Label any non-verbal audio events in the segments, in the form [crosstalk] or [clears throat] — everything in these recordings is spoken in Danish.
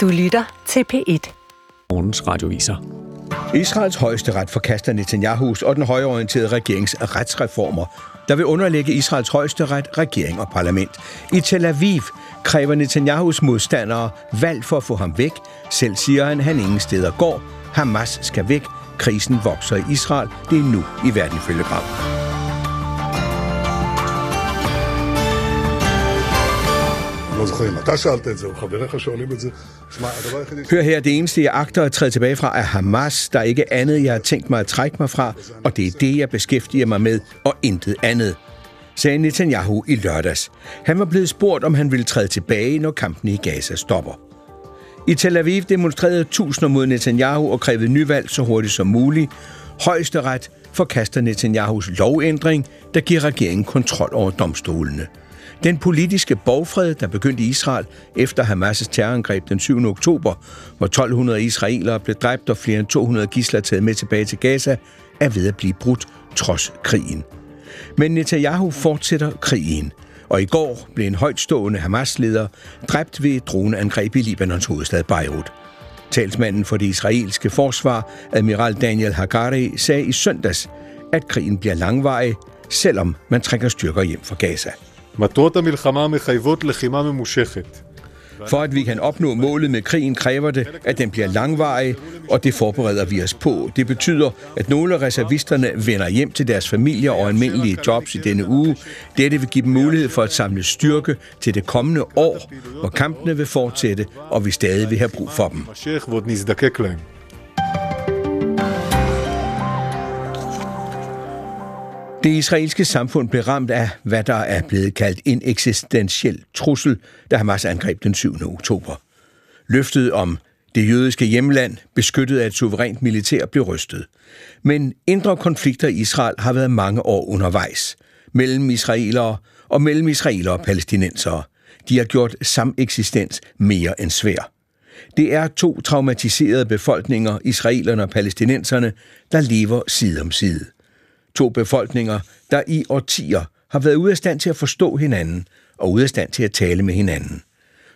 Du lytter til P1. Morgens radioviser. Israels højeste ret forkaster Netanyahus og den højorienterede regerings retsreformer, der vil underlægge Israels højeste ret, regering og parlament. I Tel Aviv kræver Netanyahus modstandere valg for at få ham væk. Selv siger han, at han ingen steder går. Hamas skal væk. Krisen vokser i Israel. Det er nu i verden ifølge Gram. לא זוכר אם אתה שאלת את זה או חבריך שואלים את זה. שמע, הדבר היחידי... Hør her, det eneste, jeg agter at træde tilbage fra, er Hamas. Der er ikke andet, jeg har tænkt mig at trække mig fra, og det er det, jeg beskæftiger mig med, og intet andet sagde Netanyahu i lørdags. Han var blevet spurgt, om han ville træde tilbage, når kampen i Gaza stopper. I Tel Aviv demonstrerede tusinder mod Netanyahu og krævede nyvalg så hurtigt som muligt. Højesteret forkaster Netanyahus lovændring, der giver regeringen kontrol over domstolene. Den politiske borgfred, der begyndte i Israel efter Hamas' terrorangreb den 7. oktober, hvor 1200 israelere blev dræbt og flere end 200 gisler taget med tilbage til Gaza, er ved at blive brudt trods krigen. Men Netanyahu fortsætter krigen, og i går blev en højtstående Hamas-leder dræbt ved et droneangreb i Libanons hovedstad Beirut. Talsmanden for det israelske forsvar, admiral Daniel Hagari, sagde i søndags, at krigen bliver langvarig, selvom man trækker styrker hjem fra Gaza. מטרות המלחמה מחייבות לחימה ממושכת. For at vi kan opnå målet med krigen, kræver det, at den bliver langvarig, og det forbereder vi os på. Det betyder, at nogle af reservisterne vender hjem til deres familier og almindelige jobs i denne uge. Dette vil give dem mulighed for at samle styrke til det kommende år, hvor kampene vil fortsætte, og vi stadig vil have brug for dem. Det israelske samfund blev ramt af, hvad der er blevet kaldt en eksistentiel trussel, da Hamas angreb den 7. oktober. Løftet om det jødiske hjemland, beskyttet af et suverænt militær, blev rystet. Men indre konflikter i Israel har været mange år undervejs. Mellem israelere og mellem israelere og palæstinensere. De har gjort sameksistens mere end svær. Det er to traumatiserede befolkninger, israelerne og palæstinenserne, der lever side om side – To befolkninger, der i årtier har været ude af stand til at forstå hinanden og ude af stand til at tale med hinanden.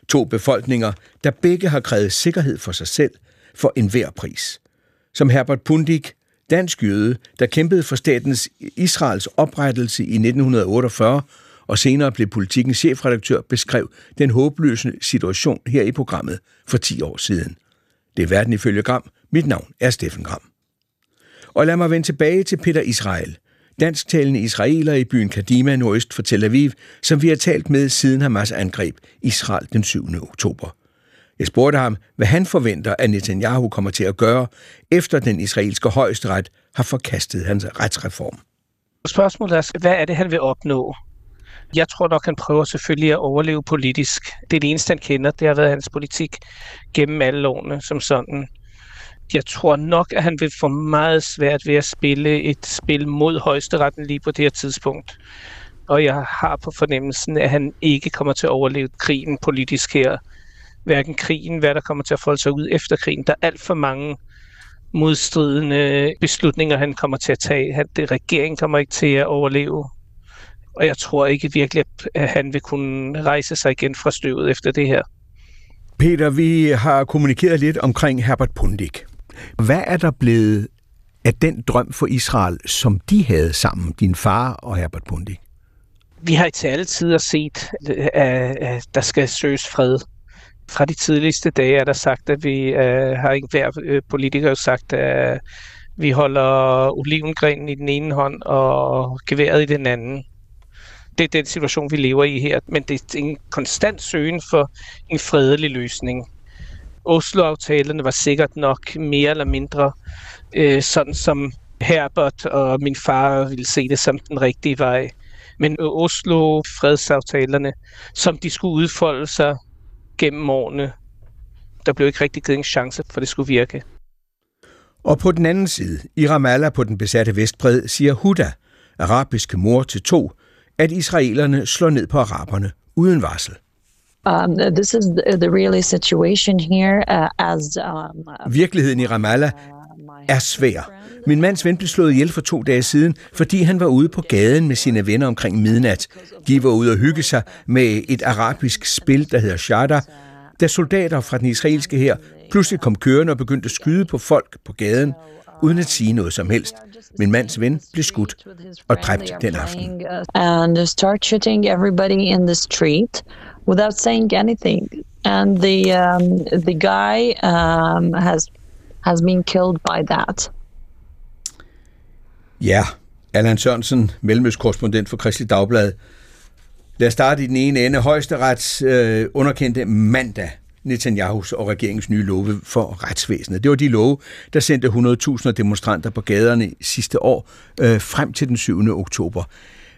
To befolkninger, der begge har krævet sikkerhed for sig selv for enhver pris. Som Herbert Pundik, dansk jøde, der kæmpede for statens Israels oprettelse i 1948 og senere blev politikens chefredaktør, beskrev den håbløse situation her i programmet for 10 år siden. Det er verden ifølge Gram. Mit navn er Steffen Gram. Og lad mig vende tilbage til Peter Israel, dansktalende israeler i byen Kadima nordøst for Tel Aviv, som vi har talt med siden Hamas angreb Israel den 7. oktober. Jeg spurgte ham, hvad han forventer, at Netanyahu kommer til at gøre, efter den israelske højesteret har forkastet hans retsreform. Spørgsmålet er, hvad er det, han vil opnå? Jeg tror nok, han prøver selvfølgelig at overleve politisk. Det er det eneste, han kender. Det har været hans politik gennem alle årene som sådan jeg tror nok, at han vil få meget svært ved at spille et spil mod højesteretten lige på det her tidspunkt. Og jeg har på fornemmelsen, at han ikke kommer til at overleve krigen politisk her. Hverken krigen, hvad der kommer til at folde sig ud efter krigen. Der er alt for mange modstridende beslutninger, han kommer til at tage. Han, det, regeringen kommer ikke til at overleve. Og jeg tror ikke virkelig, at han vil kunne rejse sig igen fra støvet efter det her. Peter, vi har kommunikeret lidt omkring Herbert Pundik. Hvad er der blevet af den drøm for Israel, som de havde sammen, din far og Herbert Bundik? Vi har i til alle tider set, at der skal søges fred. Fra de tidligste dage er der sagt, at vi øh, har ikke hver øh, politiker sagt, at vi holder olivengrenen i den ene hånd og geværet i den anden. Det er den situation, vi lever i her, men det er en konstant søgen for en fredelig løsning. Oslo-aftalerne var sikkert nok mere eller mindre øh, sådan, som Herbert og min far ville se det som den rigtige vej. Men Oslo-fredsaftalerne, som de skulle udfolde sig gennem årene, der blev ikke rigtig givet en chance for, det skulle virke. Og på den anden side, i Ramallah på den besatte Vestbred, siger Huda, arabiske mor til to, at israelerne slår ned på araberne uden varsel. Um, this is the really situation here uh, as um, Virkeligheden i Ramallah er svær. Min mands ven blev slået ihjel for to dage siden, fordi han var ude på gaden med sine venner omkring midnat. De var ude og hygge sig med et arabisk spil, der hedder Shada. da soldater fra den israelske her pludselig kom kørende og begyndte at skyde på folk på gaden, uden at sige noget som helst. Min mands ven blev skudt og dræbt den aften. And start shooting everybody in the street without saying anything. And the um, the guy um, has has been killed by that. Ja, Allan Sørensen, mellemøstkorrespondent for Kristelig Dagblad. Lad os starte i den ene ende. Højesterets øh, underkendte mandag Netanyahus og regeringens nye love for retsvæsenet. Det var de love, der sendte 100.000 demonstranter på gaderne sidste år øh, frem til den 7. oktober.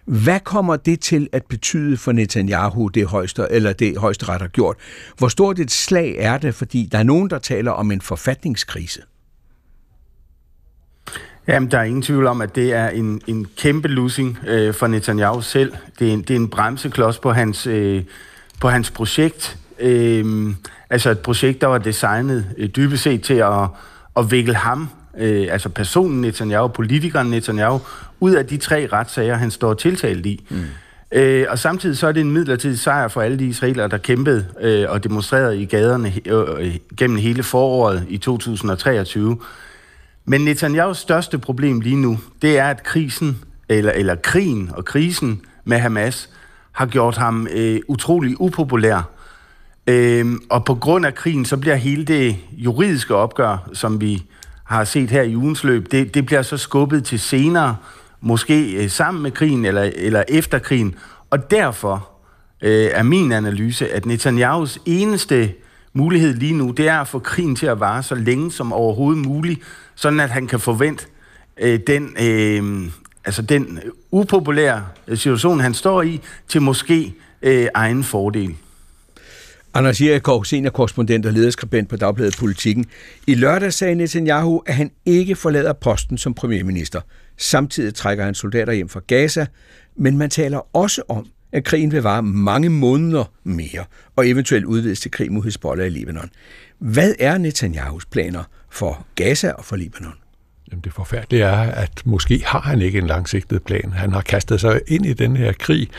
Hvad kommer det til at betyde for Netanyahu, det højeste, eller det højesteret har gjort? Hvor stort et slag er det, fordi der er nogen, der taler om en forfatningskrise? Jamen, der er ingen tvivl om, at det er en, en kæmpe losing øh, for Netanyahu selv. Det er en, det er en bremseklods på hans, øh, på hans projekt. Øh, altså et projekt, der var designet øh, dybest set til at, at vikle ham, øh, altså personen Netanyahu, politikeren Netanyahu, ud af de tre retssager, han står tiltalt i. Mm. Øh, og samtidig så er det en midlertidig sejr for alle de israelere, der kæmpede øh, og demonstrerede i gaderne øh, gennem hele foråret i 2023. Men Netanyahus største problem lige nu, det er, at krisen, eller, eller krigen og krisen med Hamas, har gjort ham øh, utrolig upopulær. Øhm, og på grund af krigen, så bliver hele det juridiske opgør, som vi har set her i ugens løb, det, det bliver så skubbet til senere, måske øh, sammen med krigen eller, eller efter krigen. Og derfor øh, er min analyse, at Netanyahus eneste mulighed lige nu, det er at få krigen til at vare så længe som overhovedet muligt, sådan at han kan forvente øh, den, øh, altså den upopulære øh, situation, han står i, til måske øh, egen fordel. Anders Jerikov, seniorkorrespondent og lederskribent på Dagbladet Politikken. I lørdag sagde Netanyahu, at han ikke forlader posten som premierminister. Samtidig trækker han soldater hjem fra Gaza, men man taler også om, at krigen vil vare mange måneder mere, og eventuelt udvides til krig mod Hezbollah i Libanon. Hvad er Netanyahus planer for Gaza og for Libanon? Jamen det forfærdelige er, at måske har han ikke en langsigtet plan. Han har kastet sig ind i den her krig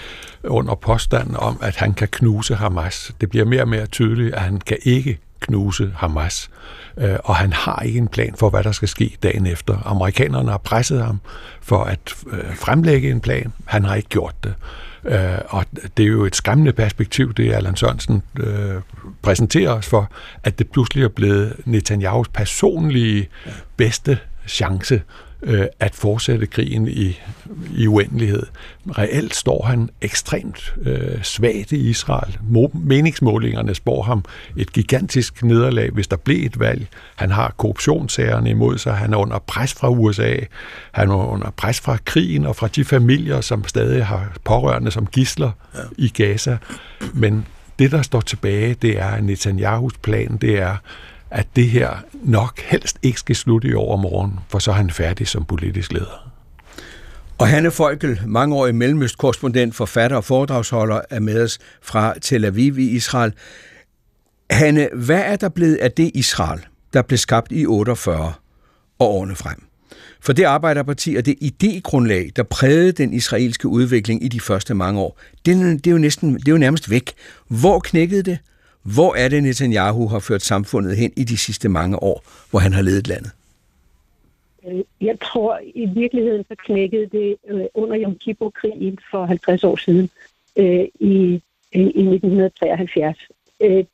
under påstanden om, at han kan knuse Hamas. Det bliver mere og mere tydeligt, at han kan ikke knuse Hamas. Øh, og han har ikke en plan for, hvad der skal ske dagen efter. Amerikanerne har presset ham for at øh, fremlægge en plan. Han har ikke gjort det. Øh, og det er jo et skræmmende perspektiv, det Allan Sørensen øh, præsenterer os for, at det pludselig er blevet Netanyahus personlige bedste chance øh, at fortsætte krigen i, i uendelighed. Reelt står han ekstremt øh, svagt i Israel. Meningsmålingerne spår ham et gigantisk nederlag, hvis der bliver et valg. Han har korruptionssagerne imod sig. Han er under pres fra USA. Han er under pres fra krigen og fra de familier, som stadig har pårørende som gisler ja. i Gaza. Men det, der står tilbage, det er Netanyahus plan, det er at det her nok helst ikke skal slutte i overmorgen, for så er han færdig som politisk leder. Og Hanne Folkel, mangeårig mellemøstkorrespondent, forfatter og foredragsholder, er med os fra Tel Aviv i Israel. Hanne, hvad er der blevet af det Israel, der blev skabt i 48 og årene frem? For det arbejderparti og det idégrundlag, der prægede den israelske udvikling i de første mange år, det, det, er, jo næsten, det er jo nærmest væk. Hvor knækkede det? Hvor er det, Netanyahu har ført samfundet hen i de sidste mange år, hvor han har ledet landet? Øh, jeg tror i virkeligheden, så knækkede det øh, under Yom Kippur-krigen for 50 år siden øh, i, i 1973. Øh,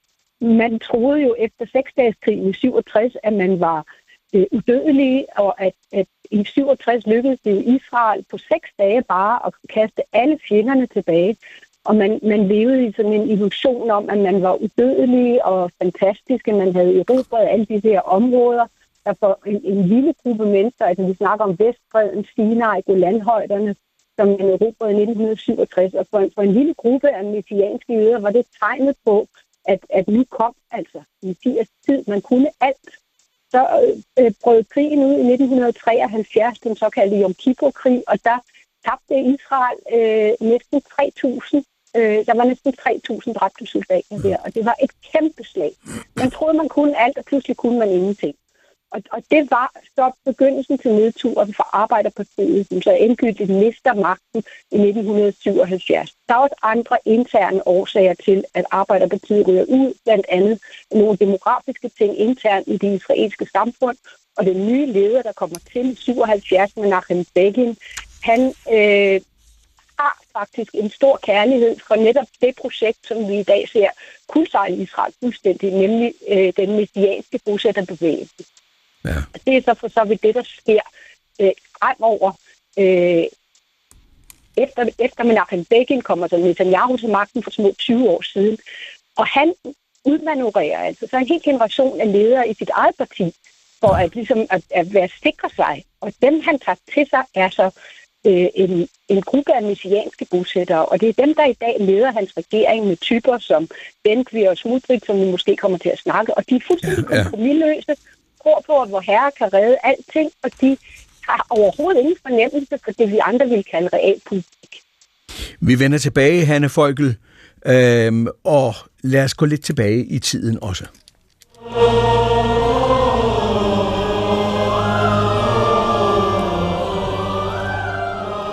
man troede jo efter seksdageskrigen i 67, at man var øh, udødelig, og at, at i 67 lykkedes det Israel på seks dage bare at kaste alle fjenderne tilbage. Og man, man levede i sådan en illusion om, at man var udødelig og fantastisk, at man havde erobret alle de her områder. Der for en, en lille gruppe mennesker, altså vi snakker om Vestbreden, Sinai, Golanhøjderne, som man erobrede i 1967. Og for en, for en lille gruppe af messianske jøder var det tegnet på, at, at nu kom altså i 80 tid, man kunne alt. Så øh, øh brød krigen ud i 1973, den såkaldte Yom Kippur-krig, og der tabte Israel øh, næsten 3.000 Øh, der var næsten 3.000 dræbte soldater der, og det var et kæmpe slag. Man troede, man kunne alt, og pludselig kunne man ingenting. Og, og det var så begyndelsen til nedturen for Arbejderpartiet, som så endgyldigt mister magten i 1977. Der er også andre interne årsager til, at Arbejderpartiet ryger ud, blandt andet nogle demografiske ting internt i det israelske samfund, og den nye leder, der kommer til i 77, Menachem Begin, han øh, faktisk en stor kærlighed for netop det projekt, som vi i dag ser kuldsejle Israel fuldstændig, nemlig øh, den messianske bosætterbevægelse. Ja. Det er så for så vidt det, der sker øh, fremover. Øh, efter, efter Menachem Begin kommer så Netanyahu til magten for små 20 år siden, og han udmanøvrerer altså så en hel generation af ledere i sit eget parti, for at, ligesom, at, at være sikre sig. Og dem, han tager til sig, er så øh, en, en gruppe af messianske bosættere, og det er dem, der i dag leder hans regering med typer som Bentvir og Smudrik, som vi måske kommer til at snakke, og de er fuldstændig ja, ja. kompromisløse, tror på, at vor herre kan redde alting, og de har overhovedet ingen fornemmelse for det, vi andre vil kalde realpolitik. Vi vender tilbage, Hanne Folkel, øhm, og lad os gå lidt tilbage i tiden også.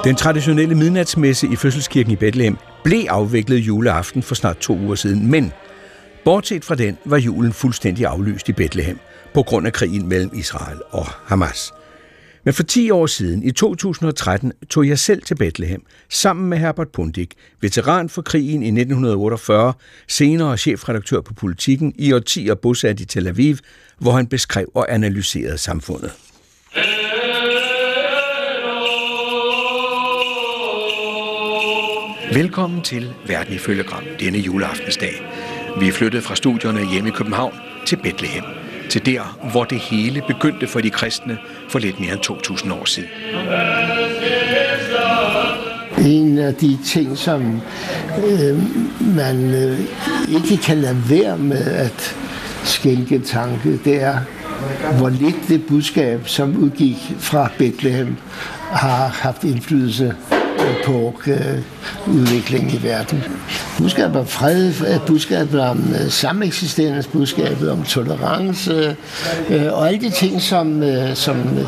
Den traditionelle midnatsmesse i Fødselskirken i Bethlehem blev afviklet juleaften for snart to uger siden, men bortset fra den var julen fuldstændig aflyst i Bethlehem på grund af krigen mellem Israel og Hamas. Men for 10 år siden, i 2013, tog jeg selv til Bethlehem, sammen med Herbert Pundik, veteran for krigen i 1948, senere chefredaktør på Politiken, i årtier bosat i Tel Aviv, hvor han beskrev og analyserede samfundet. Velkommen til Verden ifølge Gram denne juleaftensdag. Vi er flyttet fra studierne hjemme i København til Bethlehem. Til der, hvor det hele begyndte for de kristne for lidt mere end 2000 år siden. En af de ting, som øh, man øh, ikke kan lade være med at skænke tanke, det er, hvor lidt det budskab, som udgik fra Bethlehem, har haft indflydelse på øh, udviklingen i verden. Budskabet om fred, øh, budskabet om øh, sameksistens, budskabet om tolerance øh, og alle de ting, som, øh, som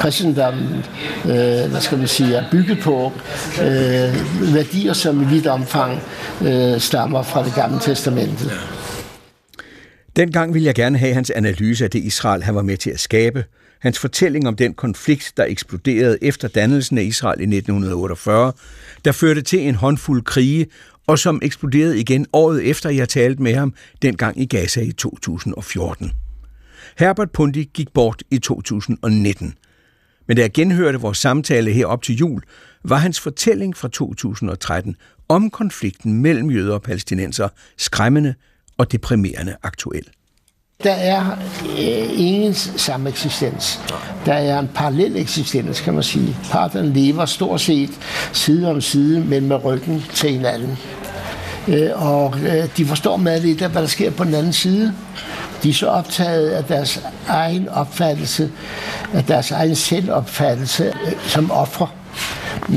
kristendommen øh, hvad skal man sige, er bygget på. Øh, værdier, som i vidt omfang øh, stammer fra det gamle testamente. Dengang ville jeg gerne have hans analyse af det Israel, han var med til at skabe – Hans fortælling om den konflikt, der eksploderede efter dannelsen af Israel i 1948, der førte til en håndfuld krige, og som eksploderede igen året efter, jeg talte med ham, dengang i Gaza i 2014. Herbert Pundi gik bort i 2019. Men da jeg genhørte vores samtale her op til jul, var hans fortælling fra 2013 om konflikten mellem jøder og palæstinenser skræmmende og deprimerende aktuel. Der er øh, ingen samme eksistens. Der er en parallel eksistens, kan man sige. Parterne lever stort set side om side, men med ryggen til hinanden. Øh, og øh, de forstår med lidt af, hvad der sker på den anden side. De er så optaget af deres egen opfattelse, af deres egen selvopfattelse øh, som ofre.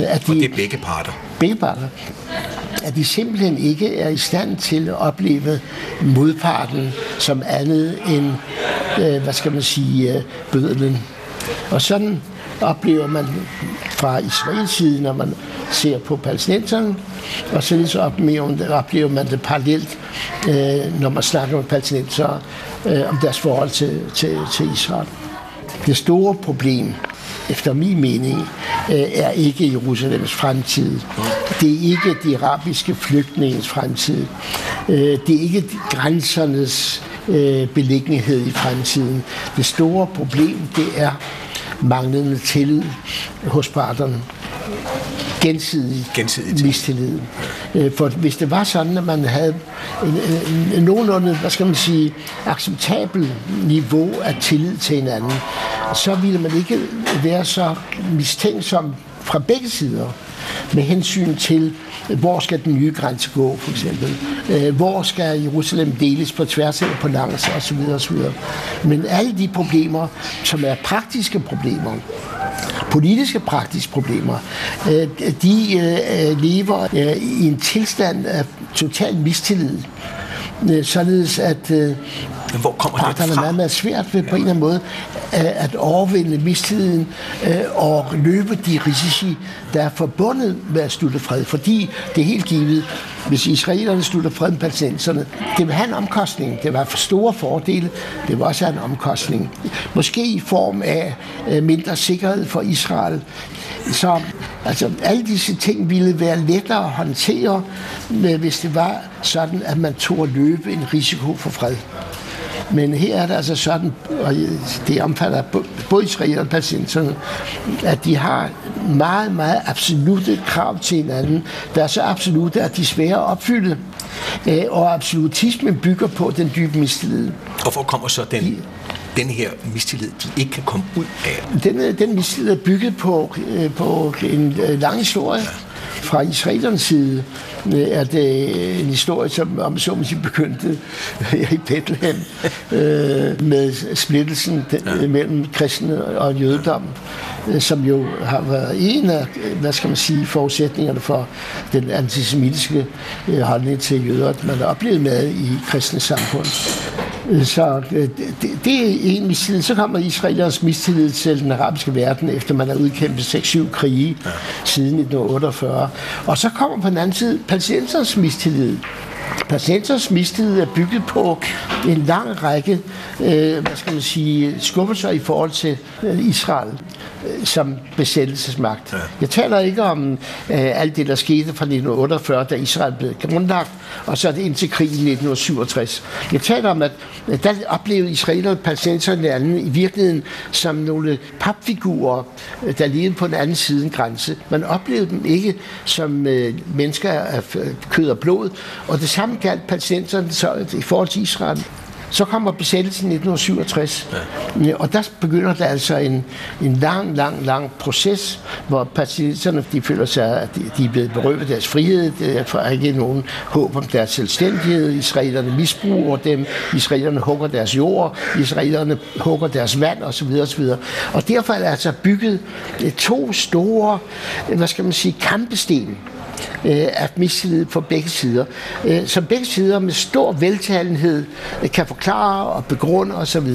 At de, og det er begge parter. Begge parter at de simpelthen ikke er i stand til at opleve modparten som andet end, øh, hvad skal man sige, øh, bødlen. Og sådan oplever man fra Israels side, når man ser på palæstinenserne, og så oplever man det parallelt, øh, når man snakker med palæstinensere øh, om deres forhold til, til, til Israel. Det store problem efter min mening, øh, er ikke Jerusalems fremtid. Det er ikke de arabiske flygtningens fremtid. Øh, det er ikke grænsernes øh, beliggenhed i fremtiden. Det store problem, det er manglende tillid hos parterne gensidig, gensidig mistillid. For hvis det var sådan, at man havde en, en, en nogenlunde, hvad skal man sige, acceptabel niveau af tillid til hinanden, så ville man ikke være så mistænksom fra begge sider med hensyn til, hvor skal den nye grænse gå, for eksempel. Øh, hvor skal Jerusalem deles på tværs eller på langs, osv. osv. Men alle de problemer, som er praktiske problemer, politiske praktiske problemer, øh, de øh, lever øh, i en tilstand af total mistillid øh, således at øh, men hvor kommer det parterne er fra? meget, meget svært ved på en eller anden måde øh, at overvinde mistilliden øh, og løbe de risici, der er forbundet med at slutte fred. Fordi det er helt givet, hvis israelerne slutter fred med palæstinenserne, det vil have en omkostning. Det var for store fordele, det vil også have en omkostning. Måske i form af øh, mindre sikkerhed for Israel. Så altså, alle disse ting ville være lettere at håndtere, hvis det var sådan, at man tog at løbe en risiko for fred. Men her er det altså sådan, og det omfatter både israelerne og palæstinenserne, at de har meget, meget absolute krav til hinanden, der er så absolute, at de er svære at opfylde. Øh, Og absolutismen bygger på den dybe mistillid. Og hvor kommer så den, den her mistillid, de ikke kan komme ud af? Den, øh, den mistillid er bygget på, øh, på en lang historie. Fra israelernes side øh, er det en historie, som om så må sige, begyndte i Bethlehem øh, med splittelsen den, ja. mellem kristne og jødedom, øh, som jo har været en af, hvad skal man sige, forudsætningerne for den antisemitiske øh, holdning til jøder, at man har oplevet med i kristne samfund. Så øh, det, det er en mistillid. Så kommer israelernes mistillid til den arabiske verden, efter man har udkæmpet 6-7 krige ja. siden 1948. Og så kommer på den anden side palæstinensernes mistillid. Palæstinensernes mistillid er bygget på en lang række øh, hvad skal man sige, skuffelser i forhold til øh, Israel som besættelsesmagt. Ja. Jeg taler ikke om øh, alt det, der skete fra 1948, da Israel blev grundlagt, og så det indtil krigen i 1967. Jeg taler om, at øh, der oplevede israelerne og palæstinenserne i virkeligheden som nogle papfigurer, øh, der levede på den anden side af en grænse. Man oplevede dem ikke som øh, mennesker af kød og blod, og det samme galt palæstinenserne så, i forhold til Israel. Så kommer besættelsen i 1967, ja. og der begynder der altså en, en lang, lang, lang proces, hvor palæstinenserne de føler sig, at de, er blevet berøvet deres frihed, der er ikke nogen håb om deres selvstændighed, israelerne misbruger dem, israelerne hugger deres jord, israelerne hugger deres vand osv. osv. Og derfor er der altså bygget øh, to store, hvad skal man sige, kampesten øh, af mistillid på begge sider, øh, som begge sider med stor veltalenhed øh, kan forklare og begrunde osv.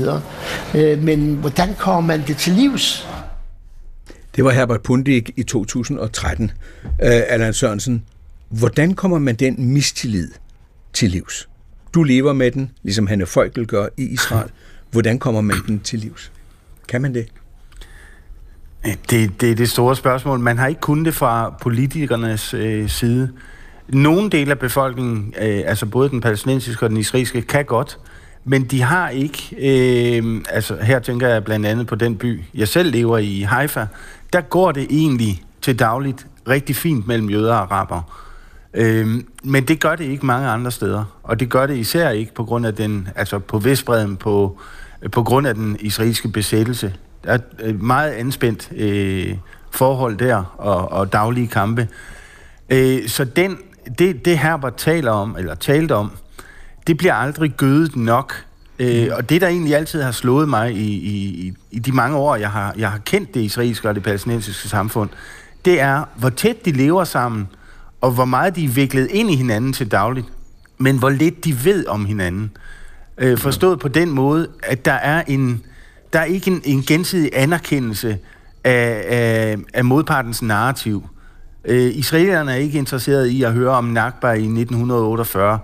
Øh, men hvordan kommer man det til livs? Det var Herbert Pundik i 2013. Uh, øh, Allan Sørensen, hvordan kommer man den mistillid til livs? Du lever med den, ligesom Hanne Folkel gør i Israel. Hvordan kommer man den til livs? Kan man det? Det, det er det store spørgsmål. Man har ikke kun det fra politikernes øh, side. Nogle dele af befolkningen, øh, altså både den palæstinensiske og den israelske, kan godt, men de har ikke, øh, altså her tænker jeg blandt andet på den by, jeg selv lever i, Haifa, der går det egentlig til dagligt rigtig fint mellem jøder og araber. Øh, men det gør det ikke mange andre steder, og det gør det især ikke på grund af den, altså på Vestbreden, på, på grund af den israelske besættelse. Der er et meget anspændt øh, forhold der, og, og daglige kampe. Øh, så den, det, det Herbert taler om, eller talte om, det bliver aldrig gødet nok. Øh, og det, der egentlig altid har slået mig i, i, i de mange år, jeg har, jeg har kendt det israelske og det palæstinensiske samfund, det er, hvor tæt de lever sammen, og hvor meget de er viklet ind i hinanden til dagligt, men hvor lidt de ved om hinanden. Øh, forstået på den måde, at der er en der er ikke en, en gensidig anerkendelse af, af, af modpartens narrativ. Øh, israelerne er ikke interesseret i at høre om Nakba i 1948,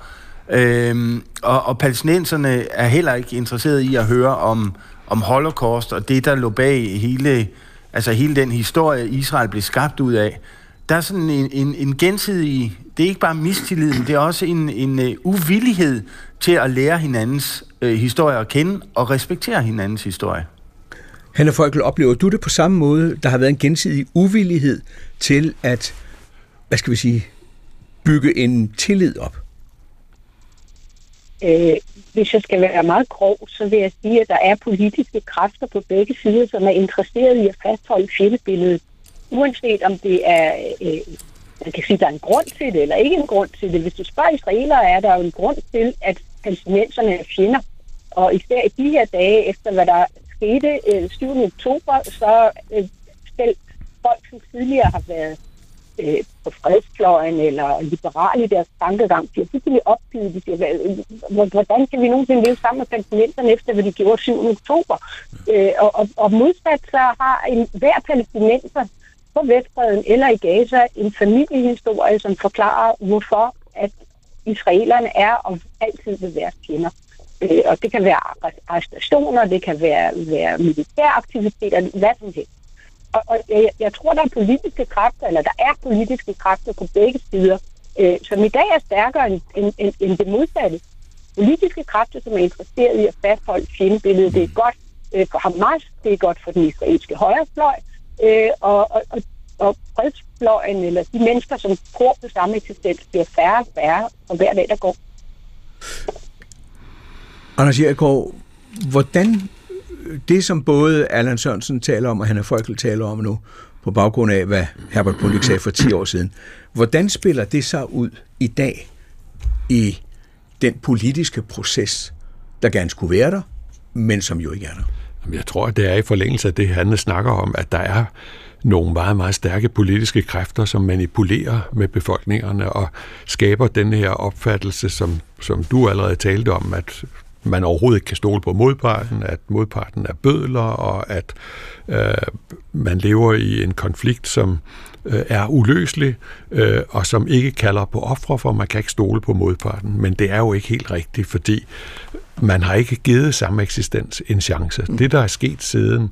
øh, og, og palæstinenserne er heller ikke interesseret i at høre om, om Holocaust og det, der lå bag hele, altså hele den historie, Israel blev skabt ud af. Der er sådan en, en, en gensidig, det er ikke bare mistilliden, det er også en, en uh, uvillighed til at lære hinandens uh, historie at kende og respektere hinandens historie. Hanne Folkel, oplever du det på samme måde? Der har været en gensidig uvillighed til at, hvad skal vi sige, bygge en tillid op? Øh, hvis jeg skal være meget grov, så vil jeg sige, at der er politiske kræfter på begge sider, som er interesseret i at fastholde fjendebilledet. Uanset om det er, øh, man kan sige, der er en grund til det, eller ikke en grund til det. Hvis du spørger israelere, er der jo en grund til, at palæstinenserne er fjender. Og især i de her dage, efter hvad der skete øh, 7. oktober, så øh, selv folk, som tidligere har været øh, på fredsfløjen eller liberale i deres tankegang, de er fuldstændig opgivet. De siger, øh, hvordan kan vi nogensinde leve sammen med palæstinenserne efter, hvad de gjorde 7. oktober? Øh, og, og, og modsat så har en, hver palæstinenser på Vestbreden eller i Gaza en familiehistorie, som forklarer, hvorfor at israelerne er og altid vil være fjender. Øh, og det kan være arrestationer, det kan være, være militæraktiviteter, hvad som helst. Og, og jeg, jeg tror, der er politiske kræfter, eller der er politiske kræfter på begge sider, øh, som i dag er stærkere end, end, end, end det modsatte. Politiske kræfter, som er interesseret i at fastholde fjendebilledet, det er godt øh, for Hamas, det er godt for den israelske højrefløj, øh, og, og, og, og fredsfløjen, eller de mennesker, som tror på samme eksistens, bliver færre og færre, og hver dag, der går. Anders Jergaard, hvordan det, som både Allan Sørensen taler om, og Hanna Frøkel taler om nu, på baggrund af, hvad Herbert Pundik sagde for 10 år siden, hvordan spiller det sig ud i dag i den politiske proces, der gerne skulle være der, men som jo ikke er der? Jeg tror, at det er i forlængelse af det, han snakker om, at der er nogle meget, meget stærke politiske kræfter, som manipulerer med befolkningerne og skaber den her opfattelse, som, som du allerede talte om, at man overhovedet ikke kan stole på modparten, at modparten er bødler, og at øh, man lever i en konflikt, som øh, er uløselig, øh, og som ikke kalder på ofre, for man kan ikke stole på modparten. Men det er jo ikke helt rigtigt, fordi man har ikke givet samme eksistens en chance. Mm. Det, der er sket siden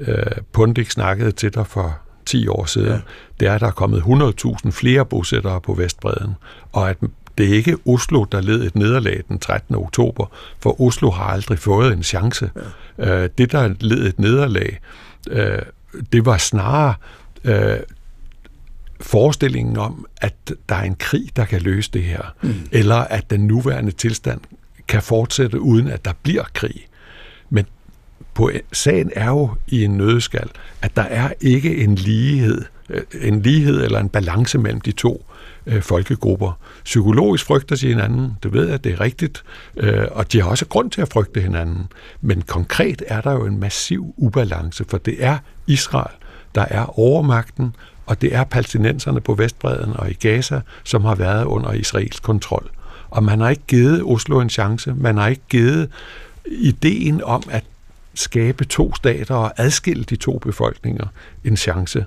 øh, Pundik snakkede til dig for 10 år siden, ja. det er, at der er kommet 100.000 flere bosættere på Vestbreden, og at det er ikke Oslo, der led et nederlag den 13. oktober, for Oslo har aldrig fået en chance. Ja. Øh, det, der led et nederlag, øh, det var snarere øh, forestillingen om, at der er en krig, der kan løse det her, mm. eller at den nuværende tilstand kan fortsætte, uden at der bliver krig. Men på, sagen er jo i en nødskal, at der er ikke en lighed, øh, en lighed eller en balance mellem de to øh, folkegrupper. Psykologisk frygter de hinanden, det ved jeg, det er rigtigt, øh, og de har også grund til at frygte hinanden. Men konkret er der jo en massiv ubalance, for det er Israel, der er overmagten, og det er palæstinenserne på Vestbreden og i Gaza, som har været under israelsk kontrol. Og man har ikke givet Oslo en chance, man har ikke givet ideen om at skabe to stater og adskille de to befolkninger en chance.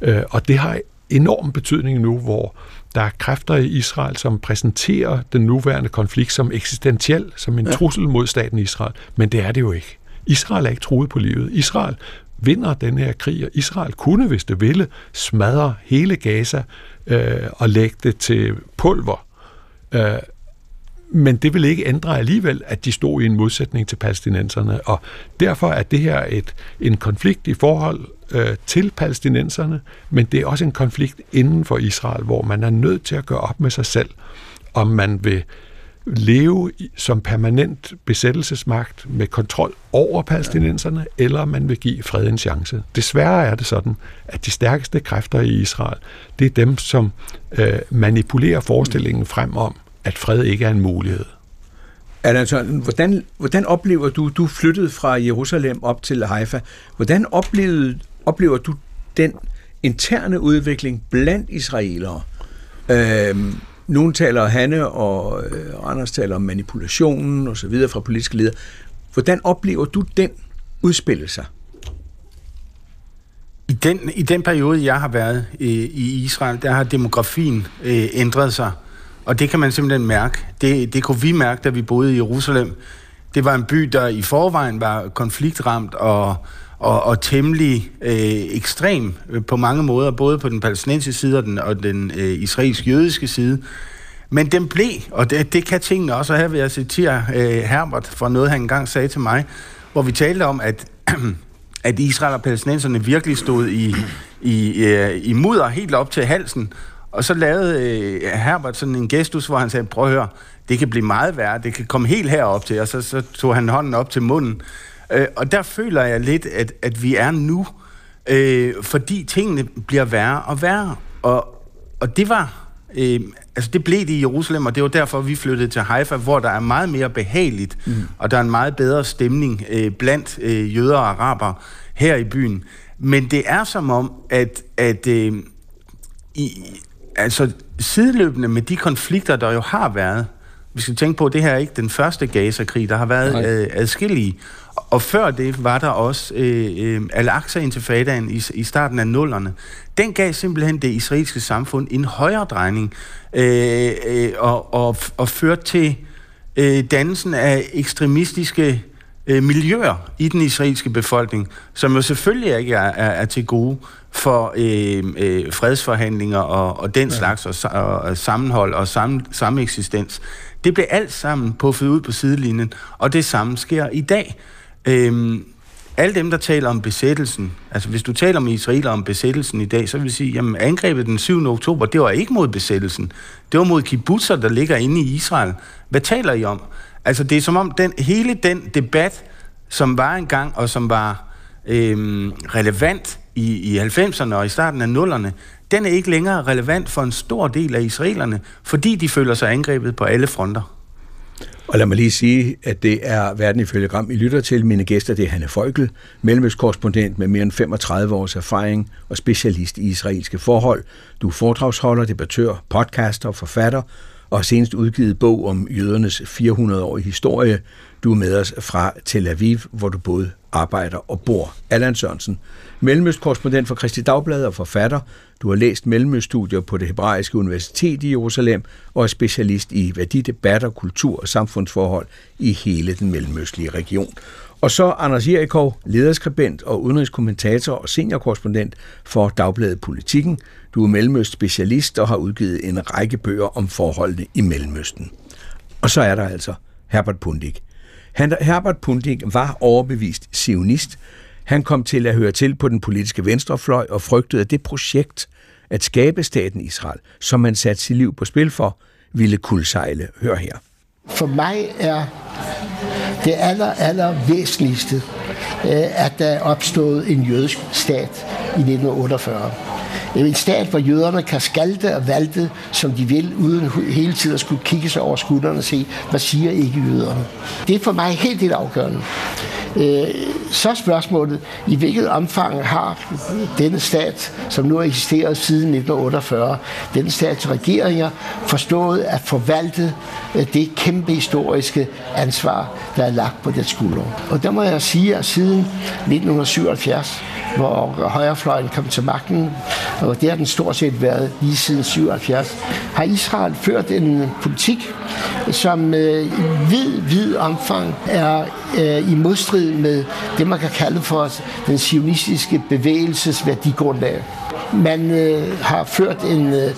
Øh, og det har enorm betydning nu, hvor der er kræfter i Israel, som præsenterer den nuværende konflikt som eksistentiel, som en ja. trussel mod staten Israel. Men det er det jo ikke. Israel er ikke truet på livet. Israel vinder den her krig, og Israel kunne, hvis det ville, smadre hele Gaza øh, og lægge det til pulver. Øh, men det vil ikke ændre alligevel, at de stod i en modsætning til palæstinenserne. Og derfor er det her et, en konflikt i forhold øh, til palæstinenserne, men det er også en konflikt inden for Israel, hvor man er nødt til at gøre op med sig selv, om man vil leve som permanent besættelsesmagt med kontrol over palæstinenserne, eller man vil give fred en chance. Desværre er det sådan, at de stærkeste kræfter i Israel, det er dem, som øh, manipulerer forestillingen frem om, at fred ikke er en mulighed. Altså, hvordan, hvordan oplever du, du flyttede fra Jerusalem op til Haifa, hvordan oplevede, oplever du den interne udvikling blandt israelere? Øhm, nogle taler Hanne, og øh, Anders taler om manipulationen og så videre fra politiske ledere. Hvordan oplever du den udspille sig? I den, I den periode, jeg har været i, i Israel, der har demografien øh, ændret sig. Og det kan man simpelthen mærke. Det, det kunne vi mærke, da vi boede i Jerusalem. Det var en by, der i forvejen var konfliktramt og, og, og temmelig øh, ekstrem øh, på mange måder, både på den palæstinensiske side og den, og den øh, israelsk-jødiske side. Men den blev, og det, det kan tingene også, og her vil jeg citere øh, Herbert for noget, han engang sagde til mig, hvor vi talte om, at, [clears throat] at Israel og palæstinenserne virkelig stod i, i, øh, i mudder helt op til halsen, og så lavede øh, Herbert sådan en gestus, hvor han sagde, prøv at høre, det kan blive meget værre, det kan komme helt herop til, og så, så tog han hånden op til munden. Øh, og der føler jeg lidt, at, at vi er nu, øh, fordi tingene bliver værre og værre. Og, og det var, øh, altså det blev det i Jerusalem, og det var derfor, vi flyttede til Haifa, hvor der er meget mere behageligt, mm. og der er en meget bedre stemning øh, blandt øh, jøder og araber her i byen. Men det er som om, at, at øh, i, altså sideløbende med de konflikter, der jo har været, vi skal tænke på, at det her er ikke den første Gaza-krig, der har været øh, adskillige. Og før det var der også øh, øh, Al-Aqsa-intifadaen i, i starten af nullerne. Den gav simpelthen det israelske samfund en højere drejning øh, øh, og, og, og førte til øh, dannelsen af ekstremistiske øh, miljøer i den israelske befolkning, som jo selvfølgelig ikke er, er, er til gode for øh, øh, fredsforhandlinger og, og den ja. slags, og, og sammenhold og sam, sameksistens. Det blev alt sammen puffet ud på sidelinjen, og det samme sker i dag. Øhm, alle dem, der taler om besættelsen, altså hvis du taler med israeler om besættelsen i dag, så vil jeg sige, jamen angrebet den 7. oktober, det var ikke mod besættelsen. Det var mod kibbutzer, der ligger inde i Israel. Hvad taler I om? Altså det er som om den, hele den debat, som var engang, og som var øhm, relevant i, i 90'erne og i starten af nullerne, den er ikke længere relevant for en stor del af israelerne, fordi de føler sig angrebet på alle fronter. Og lad mig lige sige, at det er Verden ifølge Gram, I lytter til. Mine gæster, det er Hanne Folkel, mellemøstkorrespondent med mere end 35 års erfaring og specialist i israelske forhold. Du er foredragsholder, debattør, podcaster og forfatter, og senest udgivet bog om jødernes 400-årige historie. Du er med os fra Tel Aviv, hvor du både arbejder og bor. Allan Sørensen, mellemøstkorrespondent for Kristi Dagblad og forfatter. Du har læst mellemøststudier på det hebraiske universitet i Jerusalem og er specialist i værdidebatter, kultur og samfundsforhold i hele den mellemøstlige region. Og så Anders Jerikov, lederskribent og udenrigskommentator og seniorkorrespondent for Dagbladet Politikken. Du er mellemøst specialist og har udgivet en række bøger om forholdene i Mellemøsten. Og så er der altså Herbert Pundik. Herbert Pundik var overbevist sionist. Han kom til at høre til på den politiske venstrefløj og frygtede, at det projekt at skabe staten Israel, som man satte sit liv på spil for, ville kulsejle. Hør her. For mig er det aller, aller væsentligste, øh, at der er opstået en jødisk stat i 1948. En stat, hvor jøderne kan skalte og valte, som de vil, uden hele tiden at skulle kigge sig over skuldrene og se, hvad siger ikke jøderne. Det er for mig helt, helt afgørende. Øh, så er spørgsmålet, i hvilket omfang har denne stat, som nu har eksisteret siden 1948, denne stats regeringer forstået at forvalte øh, det kæmpe historiske ansvar, der er lagt på det skulder. Og der må jeg sige, at siden 1977, hvor højrefløjen kom til magten, og det har den stort set været lige siden 77, har Israel ført en politik, som øh, i vid, vid omfang er øh, i modstrid med det, man kan kalde for den sionistiske bevægelses værdigrundlag. Man øh, har ført en øh,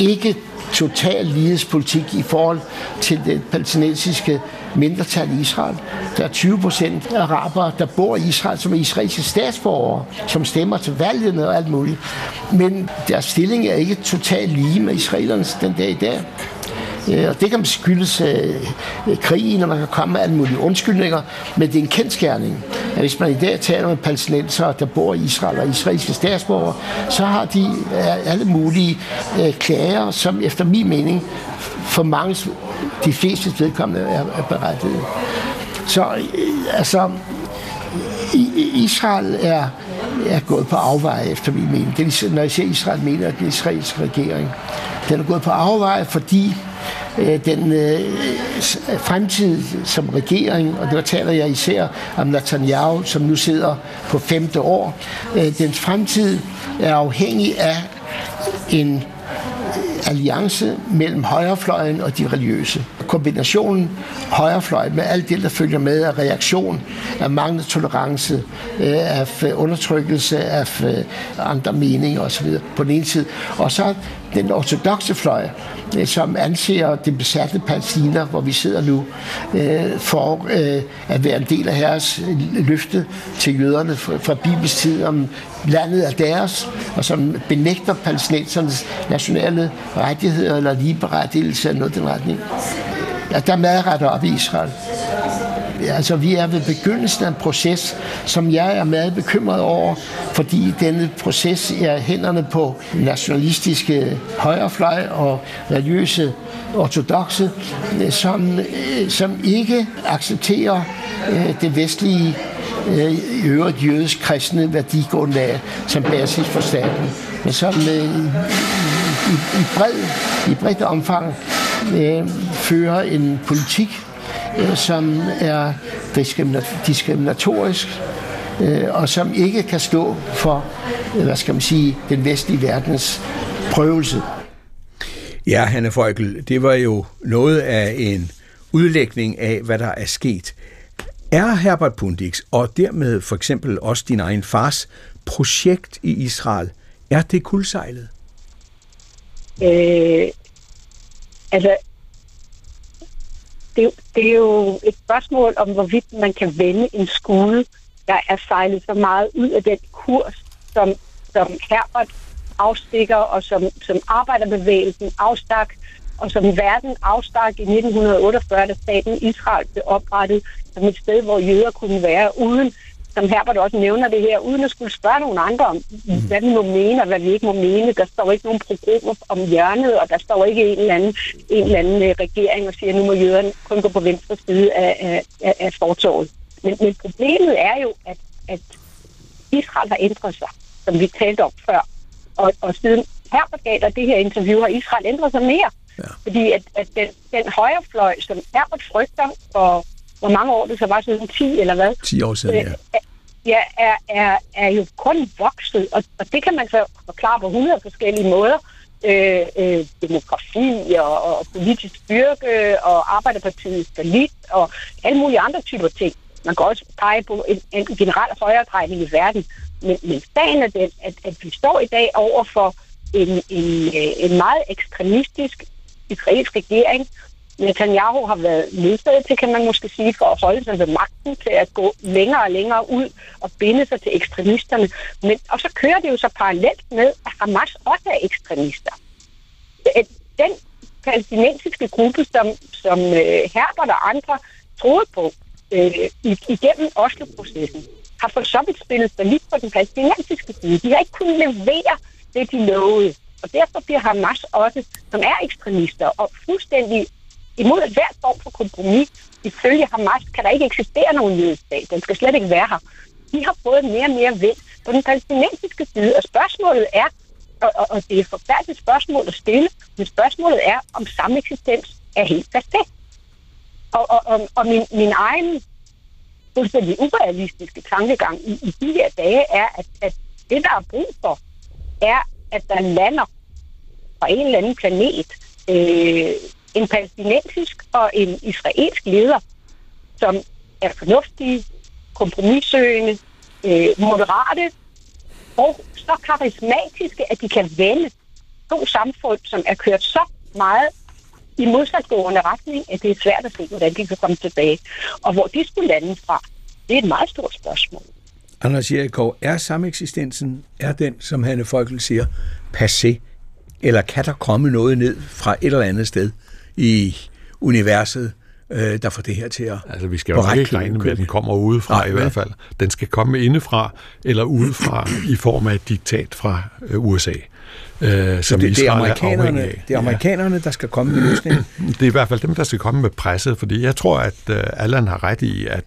ikke total lighedspolitik i forhold til det palæstinensiske mindretal i Israel. Der er 20 procent arabere, der bor i Israel, som er israelske statsborgere, som stemmer til valgene og alt muligt. Men deres stilling er ikke totalt lige med israelernes den dag i dag. Øh, og det kan skyldes øh, krigen, og man kan komme med alle mulige undskyldninger, men det er en kendskærning, at hvis man i dag taler med palæstinenser, der bor i Israel og israelske statsborgere, så har de øh, alle mulige øh, klager, som efter min mening for mange, de fleste vedkommende er, er berettiget. Så øh, altså, Israel er, er gået på afveje, efter min mening. Det, når jeg siger Israel, mener at den israelske regering. Den er gået på afveje, fordi Øh, den øh, fremtid som regering, og der taler jeg især om Netanyahu, som nu sidder på femte år, øh, dens fremtid er afhængig af en alliance mellem højrefløjen og de religiøse. Kombinationen højrefløj med alt det, der følger med af reaktion, af manglende tolerance, øh, af undertrykkelse af øh, andre meninger osv. på den ene side. Og så den ortodoxe fløj, Øh, som anser det besatte Palæstina, hvor vi sidder nu, øh, for øh, at være en del af herres løfte til jøderne fra Bibels tid om landet er deres, og som benægter palæstinensernes nationale rettigheder eller ligeberettigelse af noget den retning. Ja, der er meget op i Israel. Altså, vi er ved begyndelsen af en proces, som jeg er meget bekymret over, fordi denne proces er hænderne på nationalistiske højrefløj og religiøse ortodoxe, som, øh, som ikke accepterer øh, det vestlige øh, i øvrigt jødisk kristne værdigrundlag som basis for staten, men som øh, i, i, bred, i bredt omfang øh, fører en politik, som er diskriminatorisk, øh, og som ikke kan stå for, øh, hvad skal man sige, den vestlige verdens prøvelse. Ja, Hanne Folkel, det var jo noget af en udlægning af, hvad der er sket. Er Herbert Pundix, og dermed for eksempel også din egen fars projekt i Israel, er det kuldsejlet? Øh, altså, det, det er jo et spørgsmål om, hvorvidt man kan vende en skole, der er sejlet så meget ud af den kurs, som, som Herbert afstikker, og som, som arbejderbevægelsen afstak, og som verden afstak i 1948, da staten Israel blev oprettet som et sted, hvor jøder kunne være uden som Herbert også nævner det her, uden at skulle spørge nogen andre om, mm. hvad vi må mene og hvad vi ikke må mene. Der står ikke nogen programmer om hjørnet, og der står ikke en eller anden, en eller anden øh, regering og siger, at nu må jøderne kun gå på venstre side af, af, af fortorvet. Men, men problemet er jo, at, at Israel har ændret sig, som vi talte om før. Og, og siden Herbert gav dig det her interview, har Israel ændret sig mere. Ja. Fordi at, at den, den højrefløj, som Herbert frygter for hvor mange år det så var siden 10 eller hvad? 10 år siden, ja. Ja, er, er, er jo kun vokset, og, og det kan man så forklare på 100 forskellige måder. Øh, øh, demografi og, og politisk styrke og Arbejderpartiets forlit og alle mulige andre typer ting. Man kan også pege på en, en generel højredrejning i verden. Men, men sagen er den, at, at vi står i dag over for en, en, øh, en meget ekstremistisk israelsk regering, Netanyahu har været nødsaget til, kan man måske sige, for at holde sig ved magten, til at gå længere og længere ud og binde sig til ekstremisterne. Men, og så kører det jo så parallelt med, at Hamas også er ekstremister. Den palæstinensiske gruppe, som, som øh, Herbert og andre troede på øh, igennem Oslo-processen, har for så vidt spillet sig lige på den palæstinensiske side. De har ikke kunnet levere det, de lovede. Og derfor bliver Hamas også, som er ekstremister og fuldstændig imod hver form for kompromis. Ifølge Hamas kan der ikke eksistere nogen jødisk. Den skal slet ikke være her. De har fået mere og mere vind på den palæstinensiske side, og spørgsmålet er, og, og, og det er et forfærdeligt spørgsmål at stille, men spørgsmålet er, om sameksistens er helt perfekt. Og, og, og, og min, min egen fuldstændig urealistiske tankegang i, i de her dage er, at, at det, der er brug for, er, at der lander fra en eller anden planet øh, en palæstinensisk og en israelsk leder, som er fornuftige, kompromissøgende, øh, moderate og så karismatiske, at de kan vende to samfund, som er kørt så meget i modsatgående retning, at det er svært at se, hvordan de kan komme tilbage. Og hvor de skulle lande fra, det er et meget stort spørgsmål. Anders Jerikov, er sameksistensen, er den, som Hanne Folkel siger, passé? Eller kan der komme noget ned fra et eller andet sted, i universet, øh, der får det her til at Altså, vi skal jo ikke regne med, at den kommer udefra Nej, i hvert fald. Den skal komme indefra eller udefra i form af et diktat fra øh, USA. Øh, som det, det, er amerikanerne, er det er amerikanerne, der skal komme med løsningen? [clears throat] Det er i hvert fald dem, der skal komme med presset, fordi jeg tror, at uh, Allan har ret i, at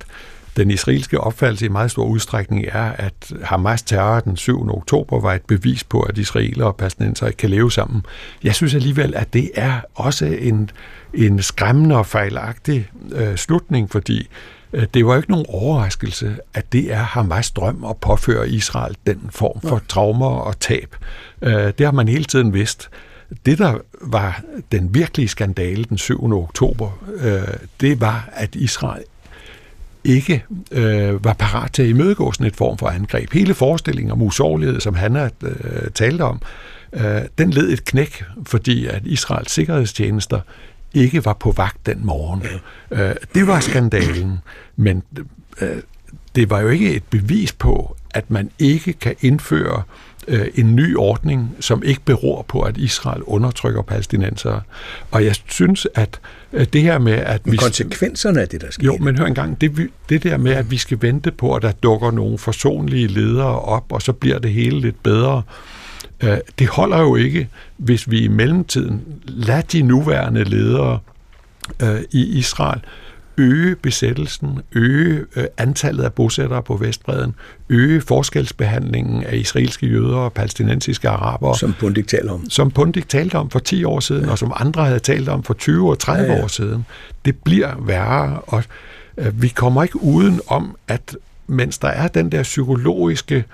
den israelske opfattelse i meget stor udstrækning er, at Hamas terror den 7. oktober var et bevis på, at israeler og palæstinenser ikke kan leve sammen. Jeg synes alligevel, at det er også en, en skræmmende og fejlagtig øh, slutning, fordi øh, det var ikke nogen overraskelse, at det er Hamas drøm at påføre Israel den form for traumer og tab. Øh, det har man hele tiden vidst. Det, der var den virkelige skandale den 7. oktober, øh, det var, at Israel ikke øh, var parat til at imødegå sådan et form for angreb. Hele forestillingen om usårlighed, som han har øh, talt om, øh, den led et knæk, fordi at Israels sikkerhedstjenester ikke var på vagt den morgen. Øh, det var skandalen, men øh, det var jo ikke et bevis på, at man ikke kan indføre øh, en ny ordning, som ikke beror på, at Israel undertrykker palæstinensere. Og jeg synes, at øh, det her med, at men vi... konsekvenserne af det, der sker. Jo, men hør engang, det, det der med, at vi skal vente på, at der dukker nogle forsonlige ledere op, og så bliver det hele lidt bedre, øh, det holder jo ikke, hvis vi i mellemtiden lader de nuværende ledere øh, i Israel øge besættelsen, øge øh, antallet af bosættere på Vestbreden, øge forskelsbehandlingen af israelske jøder og palæstinensiske arabere. Som Pundik talte om. Som Pundik talte om for 10 år siden, ja. og som andre havde talt om for 20 og 30 ja, ja. år siden. Det bliver værre, og øh, vi kommer ikke uden om, at mens der er den der psykologiske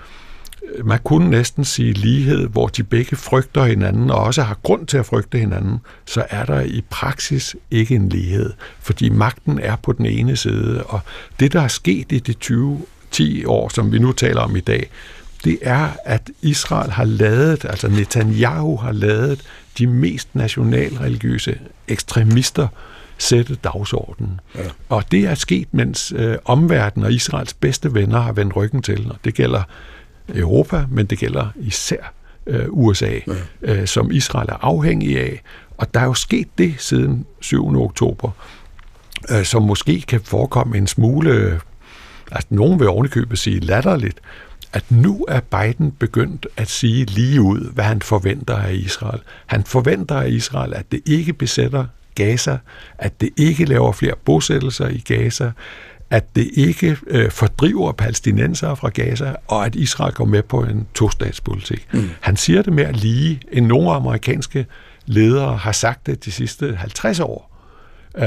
man kunne næsten sige lighed, hvor de begge frygter hinanden, og også har grund til at frygte hinanden, så er der i praksis ikke en lighed, fordi magten er på den ene side, og det, der er sket i de 20 10 år, som vi nu taler om i dag, det er, at Israel har lavet, altså Netanyahu har lavet de mest nationalreligiøse ekstremister sætte dagsordenen. Ja. Og det er sket, mens øh, omverdenen og Israels bedste venner har vendt ryggen til, og det gælder Europa, men det gælder især øh, USA, ja. øh, som Israel er afhængig af. Og der er jo sket det siden 7. oktober, øh, som måske kan forekomme en smule, altså nogen vil ovenikøbet sige latterligt, at nu er Biden begyndt at sige lige ud, hvad han forventer af Israel. Han forventer af Israel, at det ikke besætter Gaza, at det ikke laver flere bosættelser i Gaza, at det ikke øh, fordriver palæstinenser fra Gaza, og at Israel går med på en tostatspolitik. Mm. Han siger det mere lige, end nogle amerikanske ledere har sagt det de sidste 50 år. Øh,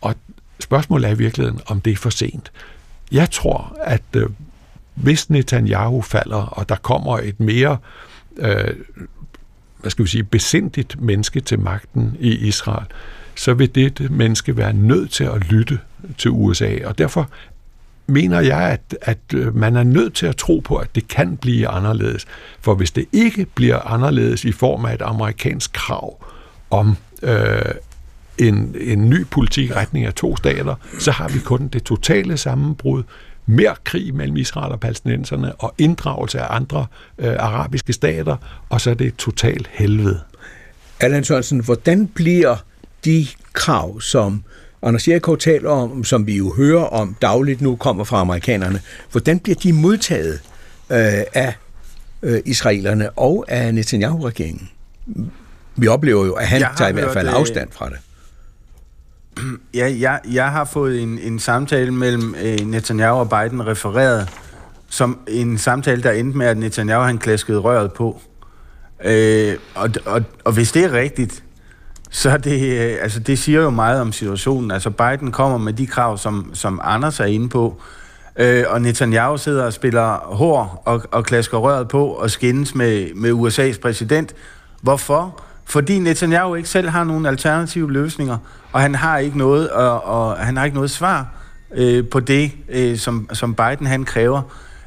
og spørgsmålet er i virkeligheden, om det er for sent. Jeg tror, at øh, hvis Netanyahu falder, og der kommer et mere øh, hvad skal vi sige, besindigt menneske til magten i Israel, så vil det menneske være nødt til at lytte til USA. Og derfor mener jeg, at, at øh, man er nødt til at tro på, at det kan blive anderledes. For hvis det ikke bliver anderledes i form af et amerikansk krav om øh, en, en ny politik retning af to stater, så har vi kun det totale sammenbrud, mere krig mellem Israel og palæstinenserne og inddragelse af andre øh, arabiske stater, og så er det et totalt helvede. Allan Sørensen, hvordan bliver de krav, som Anders Jericho taler om, som vi jo hører om dagligt nu, kommer fra amerikanerne, hvordan bliver de modtaget øh, af øh, israelerne og af Netanyahu-regeringen? Vi oplever jo, at han tager i hvert fald øh, afstand fra det. [clears throat] Ja, jeg, jeg har fået en, en samtale mellem øh, Netanyahu og Biden refereret som en samtale, der endte med, at Netanyahu han klaskede røret på. Øh, og, og, og hvis det er rigtigt, så det, øh, altså det siger jo meget om situationen. Altså Biden kommer med de krav, som, som Anders er inde på, øh, og Netanyahu sidder og spiller hår og, og klasker røret på og skændes med, med USA's præsident. Hvorfor? Fordi Netanyahu ikke selv har nogen alternative løsninger, og han har ikke noget, og, og han har ikke noget svar øh, på det, øh, som, som Biden han kræver,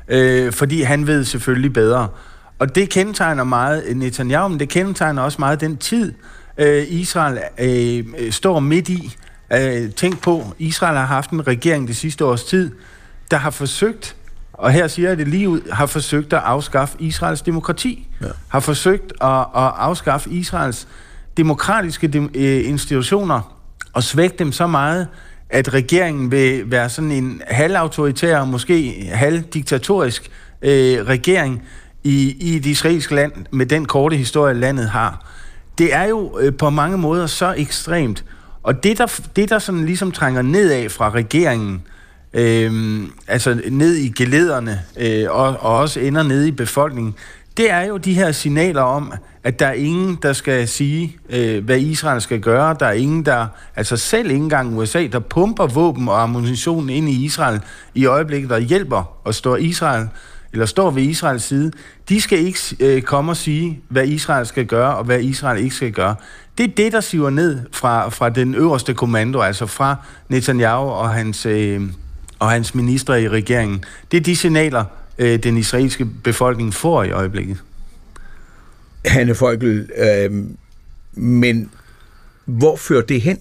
øh, fordi han ved selvfølgelig bedre. Og det kendetegner meget Netanyahu, men det kendetegner også meget den tid, øh, Israel øh, står midt i. Øh, tænk på, Israel har haft en regering det sidste års tid, der har forsøgt, og her siger jeg det lige ud, har forsøgt at afskaffe Israels demokrati. Ja. Har forsøgt at, at afskaffe Israels demokratiske de, øh, institutioner og svække dem så meget, at regeringen vil være sådan en halvautoritær, måske halvdiktatorisk øh, regering i, i et israelsk land med den korte historie, landet har det er jo øh, på mange måder så ekstremt. Og det der, det, der sådan ligesom trænger nedad fra regeringen, øh, altså ned i gelederne, øh, og, og også ender ned i befolkningen, det er jo de her signaler om, at der er ingen, der skal sige, øh, hvad Israel skal gøre. Der er ingen, der, altså selv ikke engang USA, der pumper våben og ammunition ind i Israel i øjeblikket, der hjælper og står Israel eller står ved Israels side, de skal ikke øh, komme og sige, hvad Israel skal gøre, og hvad Israel ikke skal gøre. Det er det, der siver ned fra, fra den øverste kommando, altså fra Netanyahu og hans, øh, og hans ministre i regeringen. Det er de signaler, øh, den israelske befolkning får i øjeblikket. Hanne Folkel, øh, men hvor fører det hen?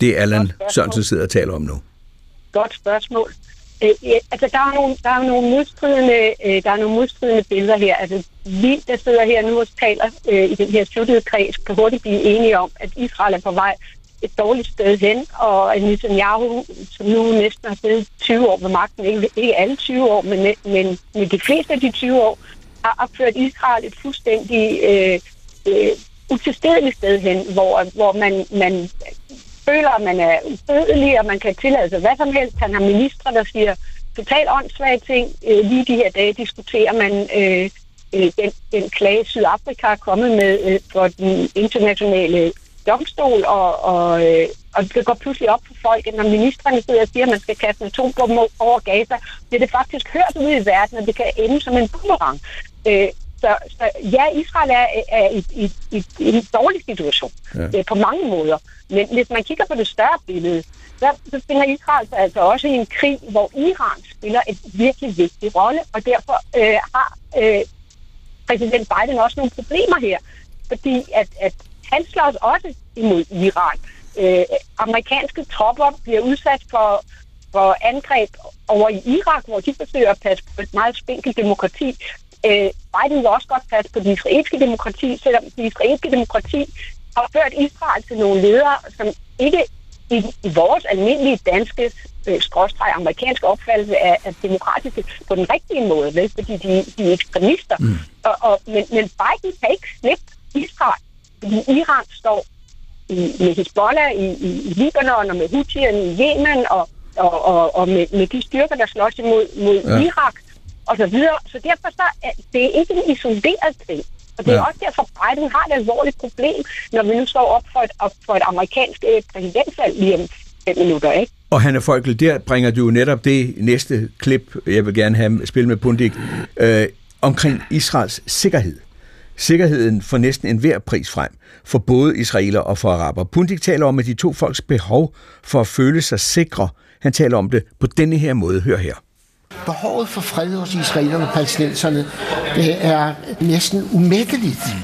Det Allan Sørensen sidder og taler om nu. Godt spørgsmål. Øh, ja, altså, der er nogle, der er nogle modstridende, øh, der er nogle modstridende billeder her. Altså, vi, der sidder her nu og taler øh, i den her sluttede kreds, kan hurtigt blive enige om, at Israel er på vej et dårligt sted hen, og at Netanyahu, som nu næsten har siddet 20 år ved magten, ikke, ikke alle 20 år, men, men, men de fleste af de 20 år, har opført Israel et fuldstændig øh, øh, utilstedeligt sted hen, hvor, hvor man, man føler, at man er udødelig, og man kan tillade sig hvad som helst. Han har ministre, der siger totalt åndssvage ting. Øh, lige de her dage diskuterer man øh, øh, den, den klage, Sydafrika er kommet med øh, for den internationale domstol, og, og, øh, og det går pludselig op for folk, at når ministerne sidder og siger, at man skal kaste en atombombe over Gaza, det er det faktisk hørt ud i verden, og det kan ende som en boomerang. Øh, så, så ja, Israel er, er i, i, i, i en dårlig situation ja. øh, på mange måder. Men hvis man kigger på det større billede, så befinder Israel sig altså også i en krig, hvor Iran spiller en virkelig vigtig rolle, og derfor øh, har øh, præsident Biden også nogle problemer her, fordi at, at han slås også imod Iran. Øh, amerikanske tropper bliver udsat for, for angreb over i Irak, hvor de forsøger at passe på et meget spinkelt demokrati. Øh, Biden vil også godt passe på det israelske demokrati, selvom det israelske demokrati har ført Israel til nogle ledere, som ikke i, i vores almindelige danske øh, skråstreg amerikanske opfattelse af, af demokratiske på den rigtige måde, vel? fordi de, de er ekstremister. Mm. Og, og, men, men Biden kan ikke slippe Israel, fordi Iran står i, med Hezbollah i, i, i Libanon og med Houthierne i Yemen og, og, og, og med, med de styrker, der slås imod mod ja. Irak og så videre. Så derfor så er det er ikke en isoleret ting. Og det er ja. også derfor, Biden har et alvorligt problem, når vi nu står op for et, op for et amerikansk øh, præsidentvalg lige om fem minutter, ikke? Og Hanna Folkel, der bringer du jo netop det næste klip, jeg vil gerne have spillet med Pundik, øh, omkring Israels sikkerhed. Sikkerheden for næsten enhver pris frem, for både israeler og for araber. Pundik taler om, at de to folks behov for at føle sig sikre, han taler om det på denne her måde. Hør her. Behovet for fred hos israelerne og palæstinenserne det er næsten umætteligt.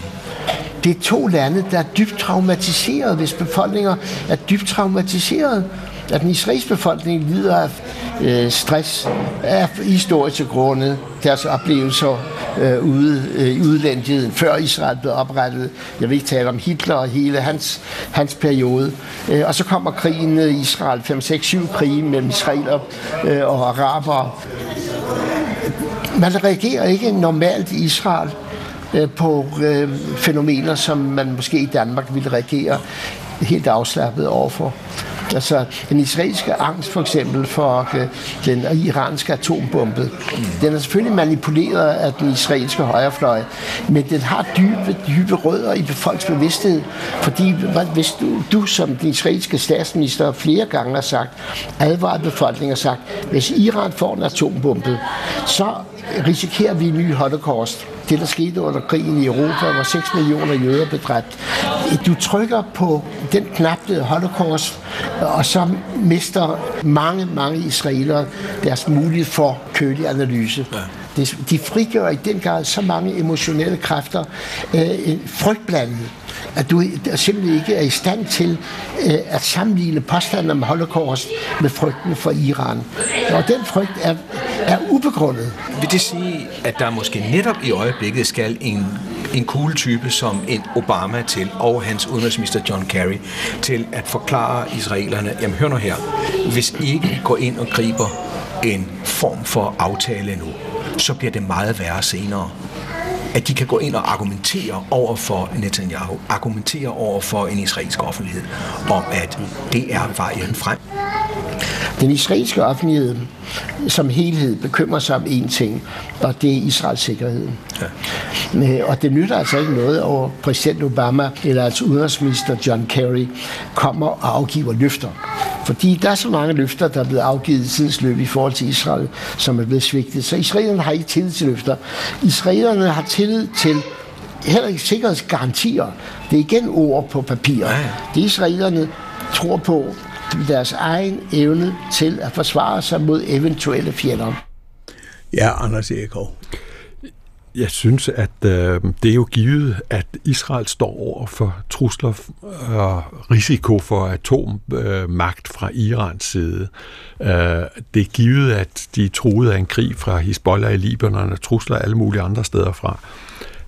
Det er to lande, der er dybt traumatiseret, hvis befolkninger er dybt traumatiseret at den israelske befolkning lider af øh, stress af historiske grunde, deres oplevelser øh, ude øh, i udlandet, før Israel blev oprettet. Jeg vil ikke tale om Hitler og hele hans, hans periode. Øh, og så kommer krigen i Israel, 5, 6, 7 krige mellem israeler øh, og araber. Man reagerer ikke normalt i Israel øh, på øh, fænomener, som man måske i Danmark ville reagere helt afslappet overfor. Altså den israelske angst for eksempel for øh, den iranske atombombe, mm. den er selvfølgelig manipuleret af den israelske højrefløj, men den har dybe, dybe rødder i folks bevidsthed, fordi hvis du, du som den israelske statsminister flere gange har sagt, advaret befolkningen og sagt, hvis Iran får en atombombe, så risikerer vi en ny holocaust det, der skete under krigen i Europa, hvor 6 millioner jøder blev dræbt. Du trykker på den knap, der holocaust, og så mister mange, mange israelere deres mulighed for kølig analyse. Ja. De frigør i den grad så mange emotionelle kræfter, øh, frygtblandet, at du simpelthen ikke er i stand til øh, at sammenligne påstanden om holocaust med frygten for Iran. Og den frygt er, er ubegrundet. Vil det sige, at der måske netop i øjeblikket skal en en cool type som en Obama til, og hans udenrigsminister John Kerry, til at forklare israelerne, jamen hør nu her, hvis I ikke går ind og griber en form for aftale nu, så bliver det meget værre senere at de kan gå ind og argumentere over for Netanyahu, argumentere over for en israelsk offentlighed, om at det er vejen frem. Den israelske offentlighed som helhed bekymrer sig om én ting, og det er Israels sikkerhed. Ja. Og det nytter altså ikke noget over præsident Obama eller altså udenrigsminister John Kerry kommer og afgiver løfter. Fordi der er så mange løfter, der er blevet afgivet i tidens løb i forhold til Israel, som er blevet svigtet. Så israelerne har ikke tillid til løfter. Israelerne har tillid til heller ikke sikkerhedsgarantier. Det er igen ord på papir. Det israelerne tror på, deres egen evne til at forsvare sig mod eventuelle fjender. Ja, Anders Erikov. Jeg synes, at øh, det er jo givet, at Israel står over for trusler og risiko for atommagt øh, fra Irans side. Øh, det er givet, at de er truet af en krig fra Hezbollah i Libanon og trusler alle mulige andre steder fra.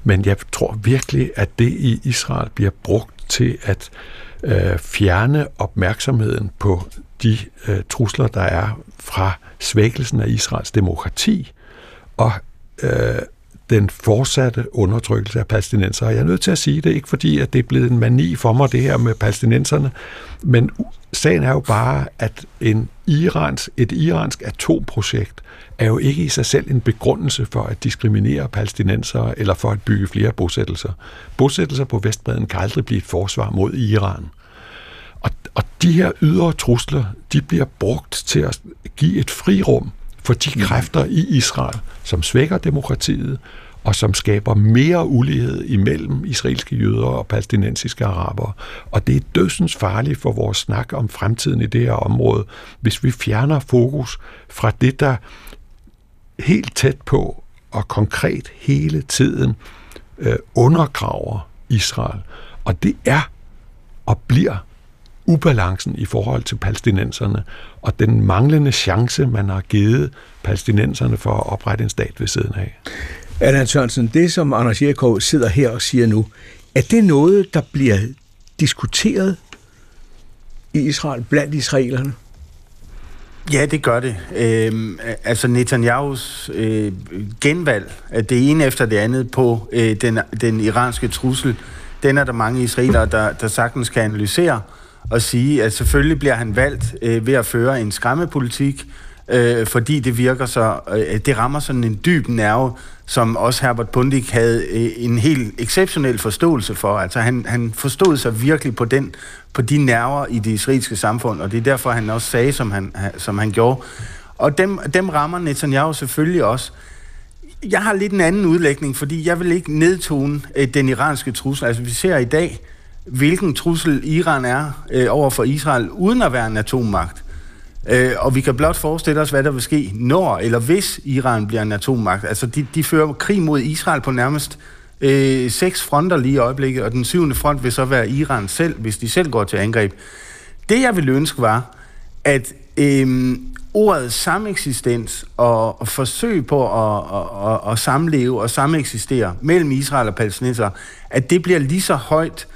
Men jeg tror virkelig, at det i Israel bliver brugt til at øh, Øh, fjerne opmærksomheden på de øh, trusler, der er fra svækkelsen af Israels demokrati og øh, den fortsatte undertrykkelse af palæstinenser. Jeg er nødt til at sige det, ikke fordi at det er blevet en mani for mig, det her med palæstinenserne, men sagen er jo bare, at en Irans, et iransk atomprojekt er jo ikke i sig selv en begrundelse for at diskriminere palæstinensere eller for at bygge flere bosættelser. Bosættelser på Vestbreden kan aldrig blive et forsvar mod Iran. Og, og de her ydre trusler, de bliver brugt til at give et frirum for de kræfter i Israel, som svækker demokratiet, og som skaber mere ulighed imellem israelske jøder og palæstinensiske arabere. Og det er dødsens farligt for vores snak om fremtiden i det her område, hvis vi fjerner fokus fra det, der helt tæt på og konkret hele tiden øh, undergraver Israel. Og det er og bliver ubalancen i forhold til palæstinenserne, og den manglende chance, man har givet palæstinenserne for at oprette en stat ved siden af. Allan Sørensen, det som Anders Jerkov sidder her og siger nu, er det noget, der bliver diskuteret i Israel blandt israelerne? Ja, det gør det. Øhm, altså Netanyahus øh, genvalg at det ene efter det andet på øh, den, den iranske trussel, den er der mange israelere, der, der sagtens kan analysere og sige, at selvfølgelig bliver han valgt øh, ved at føre en skræmmepolitik, øh, fordi det virker så, øh, det rammer sådan en dyb nerve, som også Herbert Bundik havde øh, en helt exceptionel forståelse for. Altså han, han forstod sig virkelig på, den, på de nerver i det israelske samfund, og det er derfor, han også sagde, som han, som han gjorde. Og dem, dem rammer Netanyahu selvfølgelig også. Jeg har lidt en anden udlægning, fordi jeg vil ikke nedtone øh, den iranske trussel. Altså vi ser i dag, hvilken trussel Iran er øh, over for Israel, uden at være en atommagt. Øh, og vi kan blot forestille os, hvad der vil ske, når eller hvis Iran bliver en atommagt. Altså, de, de fører krig mod Israel på nærmest øh, seks fronter lige i øjeblikket, og den syvende front vil så være Iran selv, hvis de selv går til angreb. Det, jeg ville ønske, var, at øh, ordet sameksistens og, og forsøg på at, at, at, at samleve og sameksistere mellem Israel og palæstinenser, at det bliver lige så højt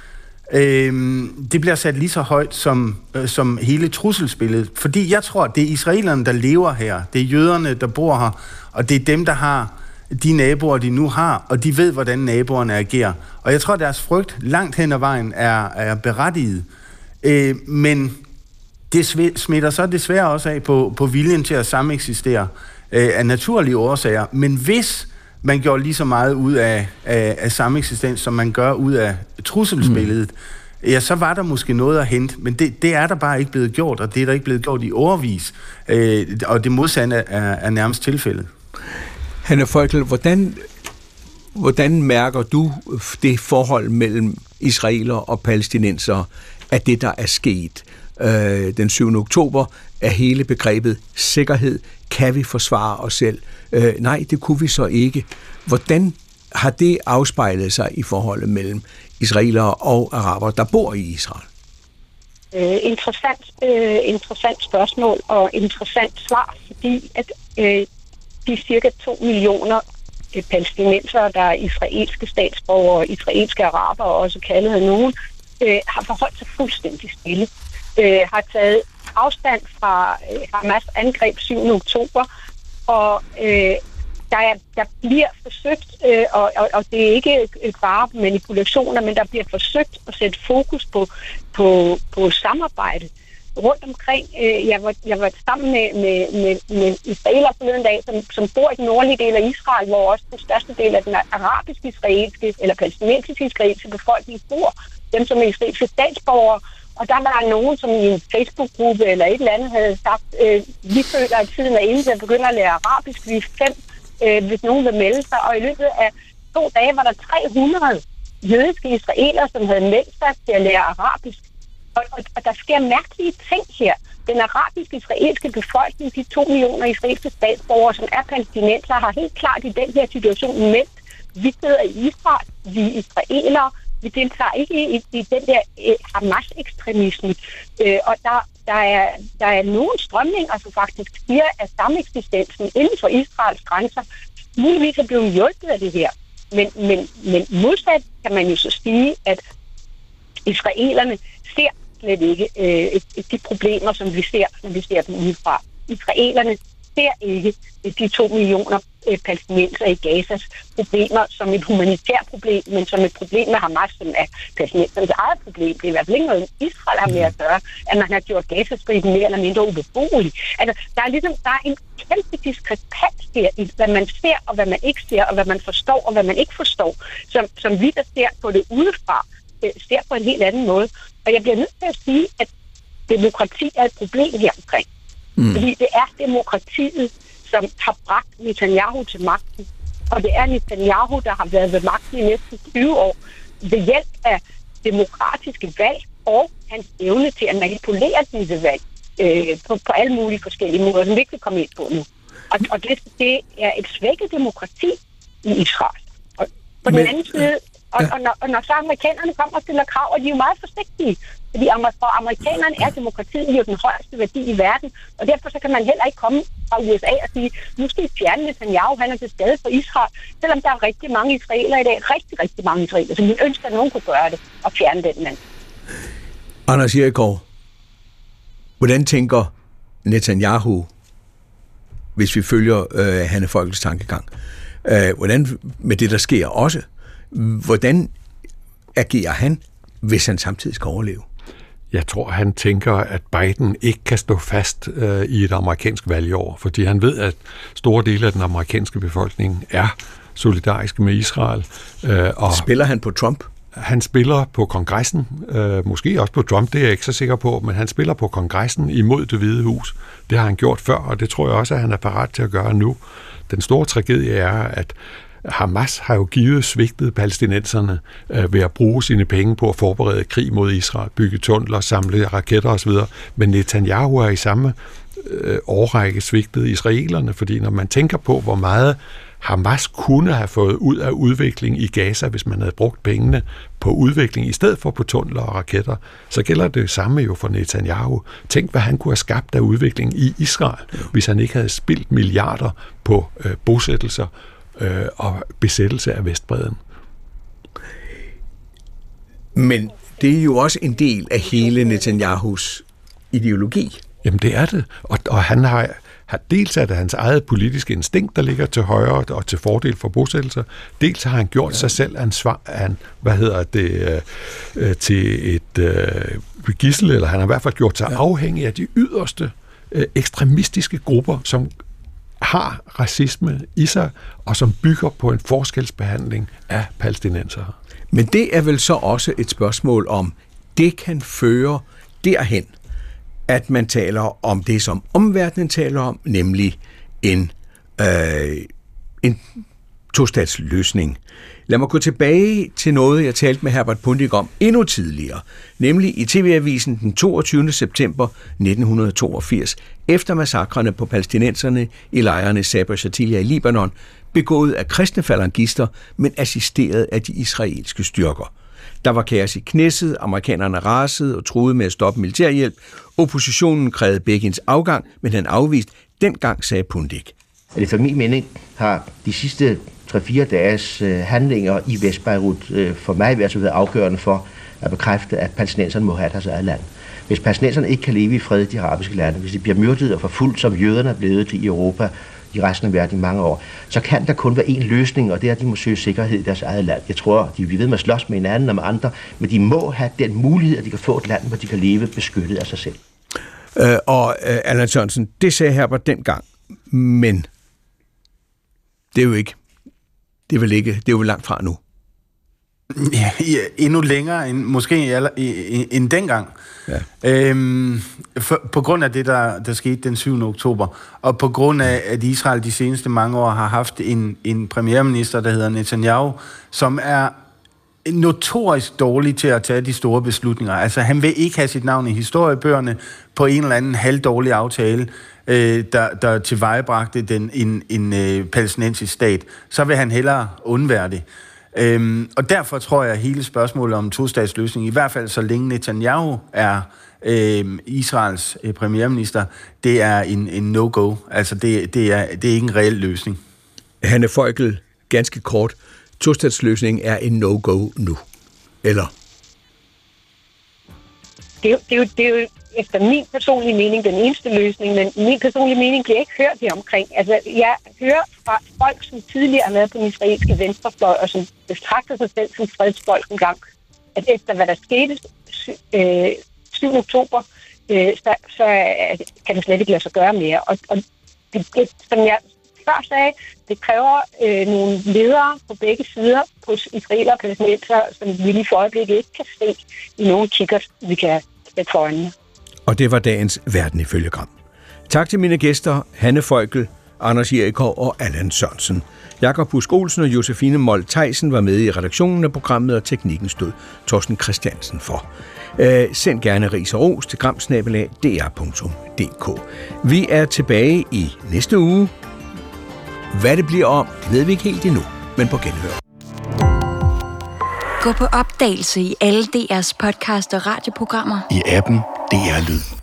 øh, det bliver sat lige så højt som, øh, som hele trusselsbilledet. Fordi jeg tror, det er israelerne, der lever her. Det er jøderne, der bor her. Og det er dem, der har de naboer, de nu har, og de ved, hvordan naboerne agerer. Og jeg tror, deres frygt langt hen ad vejen er, er berettiget. Øh, men det smitter så desværre også af på, på viljen til at sameksistere øh, af naturlige årsager. Men hvis man gjorde lige så meget ud af, af, af samme eksistens, som man gør ud af trusselsbilledet, mm. ja, så var der måske noget at hente, men det, det er der bare ikke blevet gjort, og det er der ikke blevet gjort i overvis, øh, og det modsatte er, er nærmest tilfældet. Hanne Folkel, hvordan, hvordan mærker du det forhold mellem israeler og palæstinenser, at det, der er sket øh, den 7. oktober, er hele begrebet sikkerhed, kan vi forsvare os selv? Øh, nej, det kunne vi så ikke. Hvordan har det afspejlet sig i forholdet mellem israelere og araber, der bor i Israel? Øh, interessant, øh, interessant spørgsmål og interessant svar, fordi at øh, de cirka 2 millioner øh, palæstinenser, der er israelske statsborgere, israelske araber også kaldet af nogen, øh, har forholdt sig fuldstændig stille. Øh, har taget afstand fra øh, Hamas angreb 7. oktober, og øh, der, er, der bliver forsøgt, øh, og, og, og det er ikke bare manipulationer, men der bliver forsøgt at sætte fokus på, på, på samarbejde rundt omkring. Øh, jeg, var, jeg var sammen med, med, med, med israeler forleden dag, som, som bor i den nordlige del af Israel, hvor også den største del af den arabisk-israelske eller palæstinensisk-israelske befolkning bor. Dem, som er israelske statsborgere, og der var nogen, som i en Facebook-gruppe eller et eller andet havde sagt, øh, vi føler, at tiden er inde til at begynde at lære arabisk. Vi er fem, øh, hvis nogen vil melde sig. Og i løbet af to dage var der 300 jødiske israeler, som havde meldt sig til at lære arabisk. Og, og, og der sker mærkelige ting her. Den arabiske israelske befolkning, de to millioner israelske statsborgere, som er palæstinenser, har helt klart i den her situation meldt, vi sidder i Israel, vi er israelere, vi deltager ikke i, i den der øh, Hamas-ekstremisme. Øh, og der, der, er, der er nogle strømninger, som faktisk siger, at sameksistensen inden for Israels grænser muligvis er blevet hjulpet af det her. Men, men, men modsat kan man jo så sige, at israelerne ser slet ikke øh, de problemer, som vi ser, når vi ser dem udefra. Israelerne ser ikke de to millioner øh, palæstinenser i Gazas problemer som et humanitært problem, men som et problem med Hamas, som er palæstinensernes eget problem. Det er i hvert fald ikke noget, Israel har med at gøre, at man har gjort Gazastriben mere eller mindre ubeboelig. Altså, der er ligesom der er en kæmpe diskrepans der i, hvad man ser og hvad man ikke ser, og hvad man forstår og hvad man ikke forstår, som, som vi, der ser på det udefra, øh, ser på en helt anden måde. Og jeg bliver nødt til at sige, at demokrati er et problem her omkring. Mm. Fordi det er demokratiet, som har bragt Netanyahu til magten. Og det er Netanyahu, der har været ved magten i næsten 20 år ved hjælp af demokratiske valg og hans evne til at manipulere disse valg øh, på, på alle mulige forskellige måder, som vi ikke vil komme ind på nu. Og, og det, det er et svækket demokrati i Israel. Og på Men, den anden side, og, ja. og, når, og når så amerikanerne kommer og stiller krav, og de er jo meget forsigtige, fordi for amerikanerne er demokratiet jo den højeste værdi i verden, og derfor så kan man heller ikke komme fra USA og sige, nu skal vi fjerne Netanyahu, han er til stede for Israel, selvom der er rigtig mange israeler i dag, rigtig, rigtig mange israeler, som vi ønsker, at nogen kunne gøre det og fjerne den mand. Anders Jerikov, hvordan tænker Netanyahu, hvis vi følger øh, Hanne Folkets tankegang, øh, hvordan med det, der sker også, hvordan agerer han, hvis han samtidig skal overleve? Jeg tror, han tænker, at Biden ikke kan stå fast øh, i et amerikansk valgår, fordi han ved, at store dele af den amerikanske befolkning er solidariske med Israel. Øh, og Spiller han på Trump? Han spiller på kongressen, øh, måske også på Trump, det er jeg ikke så sikker på, men han spiller på kongressen imod det hvide hus. Det har han gjort før, og det tror jeg også, at han er parat til at gøre nu. Den store tragedie er, at Hamas har jo givet svigtet palæstinenserne øh, ved at bruge sine penge på at forberede krig mod Israel, bygge tunneler, samle raketter osv. Men Netanyahu har i samme øh, årrække svigtet israelerne, fordi når man tænker på, hvor meget Hamas kunne have fået ud af udvikling i Gaza, hvis man havde brugt pengene på udvikling i stedet for på tunneler og raketter, så gælder det samme jo for Netanyahu. Tænk, hvad han kunne have skabt af udvikling i Israel, hvis han ikke havde spildt milliarder på øh, bosættelser øh, og besættelse af Vestbreden. Men det er jo også en del af hele Netanyahus ideologi. Jamen det er det, og, og han har, har dels er det hans eget politiske instinkt, der ligger til højre og til fordel for bosættelser, dels har han gjort ja. sig selv ansvar, an, hvad hedder det, øh, øh, til et øh, gissel, eller han har i hvert fald gjort sig ja. afhængig af de yderste øh, ekstremistiske grupper, som har racisme i sig, og som bygger på en forskelsbehandling af palæstinensere. Men det er vel så også et spørgsmål om, det kan føre derhen, at man taler om det, som omverdenen taler om, nemlig en, øh, en tostatsløsning. Lad mig gå tilbage til noget, jeg talte med Herbert Pundik om endnu tidligere, nemlig i TV-avisen den 22. september 1982, efter massakrene på palæstinenserne i lejrene Sabra Shatilia i Libanon, begået af kristne falangister, men assisteret af de israelske styrker. Der var kaos i knæsset, amerikanerne rasede og troede med at stoppe militærhjælp. Oppositionen krævede Begins afgang, men han afviste. Dengang sagde Pundik. For min mening har de sidste 3-4 dages øh, handlinger i Vestbeirut øh, for mig i hvert fald altså været afgørende for at bekræfte, at palæstinenserne må have deres eget land. Hvis palæstinenserne ikke kan leve i fred i de arabiske lande, hvis de bliver myrdet og forfulgt, som jøderne er blevet til i Europa i resten af verden i mange år, så kan der kun være én løsning, og det er, at de må søge sikkerhed i deres eget land. Jeg tror, de vil ved med at slås med hinanden og med andre, men de må have den mulighed, at de kan få et land, hvor de kan leve beskyttet af sig selv. Øh, og øh, Allan Sørensen, det sagde Herbert dengang, men det er jo ikke det er vel ikke, det er jo vel langt fra nu. Ja, endnu længere end måske end dengang. Ja. Øhm, for, på grund af det, der, der skete den 7. oktober, og på grund af, at Israel de seneste mange år har haft en, en premierminister, der hedder Netanyahu, som er notorisk dårlig til at tage de store beslutninger. Altså, han vil ikke have sit navn i historiebøgerne på en eller anden halvdårlig aftale, øh, der, der tilvejebragte den, en, en øh, palæstinensisk stat. Så vil han hellere undvære det. Øhm, og derfor tror jeg, at hele spørgsmålet om to-statsløsning, i hvert fald så længe Netanyahu er øh, Israels øh, premierminister, det er en, en no-go. Altså, det, det, er, det er ikke en reel løsning. Hanne Folkel, ganske kort Tostatsløsningen er en no-go nu. Eller? Det, er det, er jo, det er jo efter min personlige mening den eneste løsning, men min personlige mening bliver ikke hørt her omkring. Altså, jeg hører fra folk, som tidligere har været på den israelske venstrefløj, og som betragter sig selv som fredsfolk engang, at efter hvad der skete øh, 7. oktober, øh, så, så øh, kan det slet ikke lade sig gøre mere. Og, og det, det, som jeg før sagde, det kræver øh, nogle ledere på begge sider, på israeler og palæstinenser, som vi lige for øjeblikket ikke kan se i nogen kikker, vi kan sætte for øjnene. Og det var dagens Verden ifølge Gram. Tak til mine gæster, Hanne Folkel, Anders Jerikov og Allan Sørensen. Jakob Busk Olsen og Josefine Mold Theisen var med i redaktionen af programmet, og teknikken stod Torsten Christiansen for. Øh, send gerne ris og ros til gramsnabelag.dr.dk. Vi er tilbage i næste uge. Hvad det bliver om, det ved vi ikke helt endnu, men på genhør. Gå på opdagelse i alle DR's podcast og radioprogrammer. I appen DR Lyd.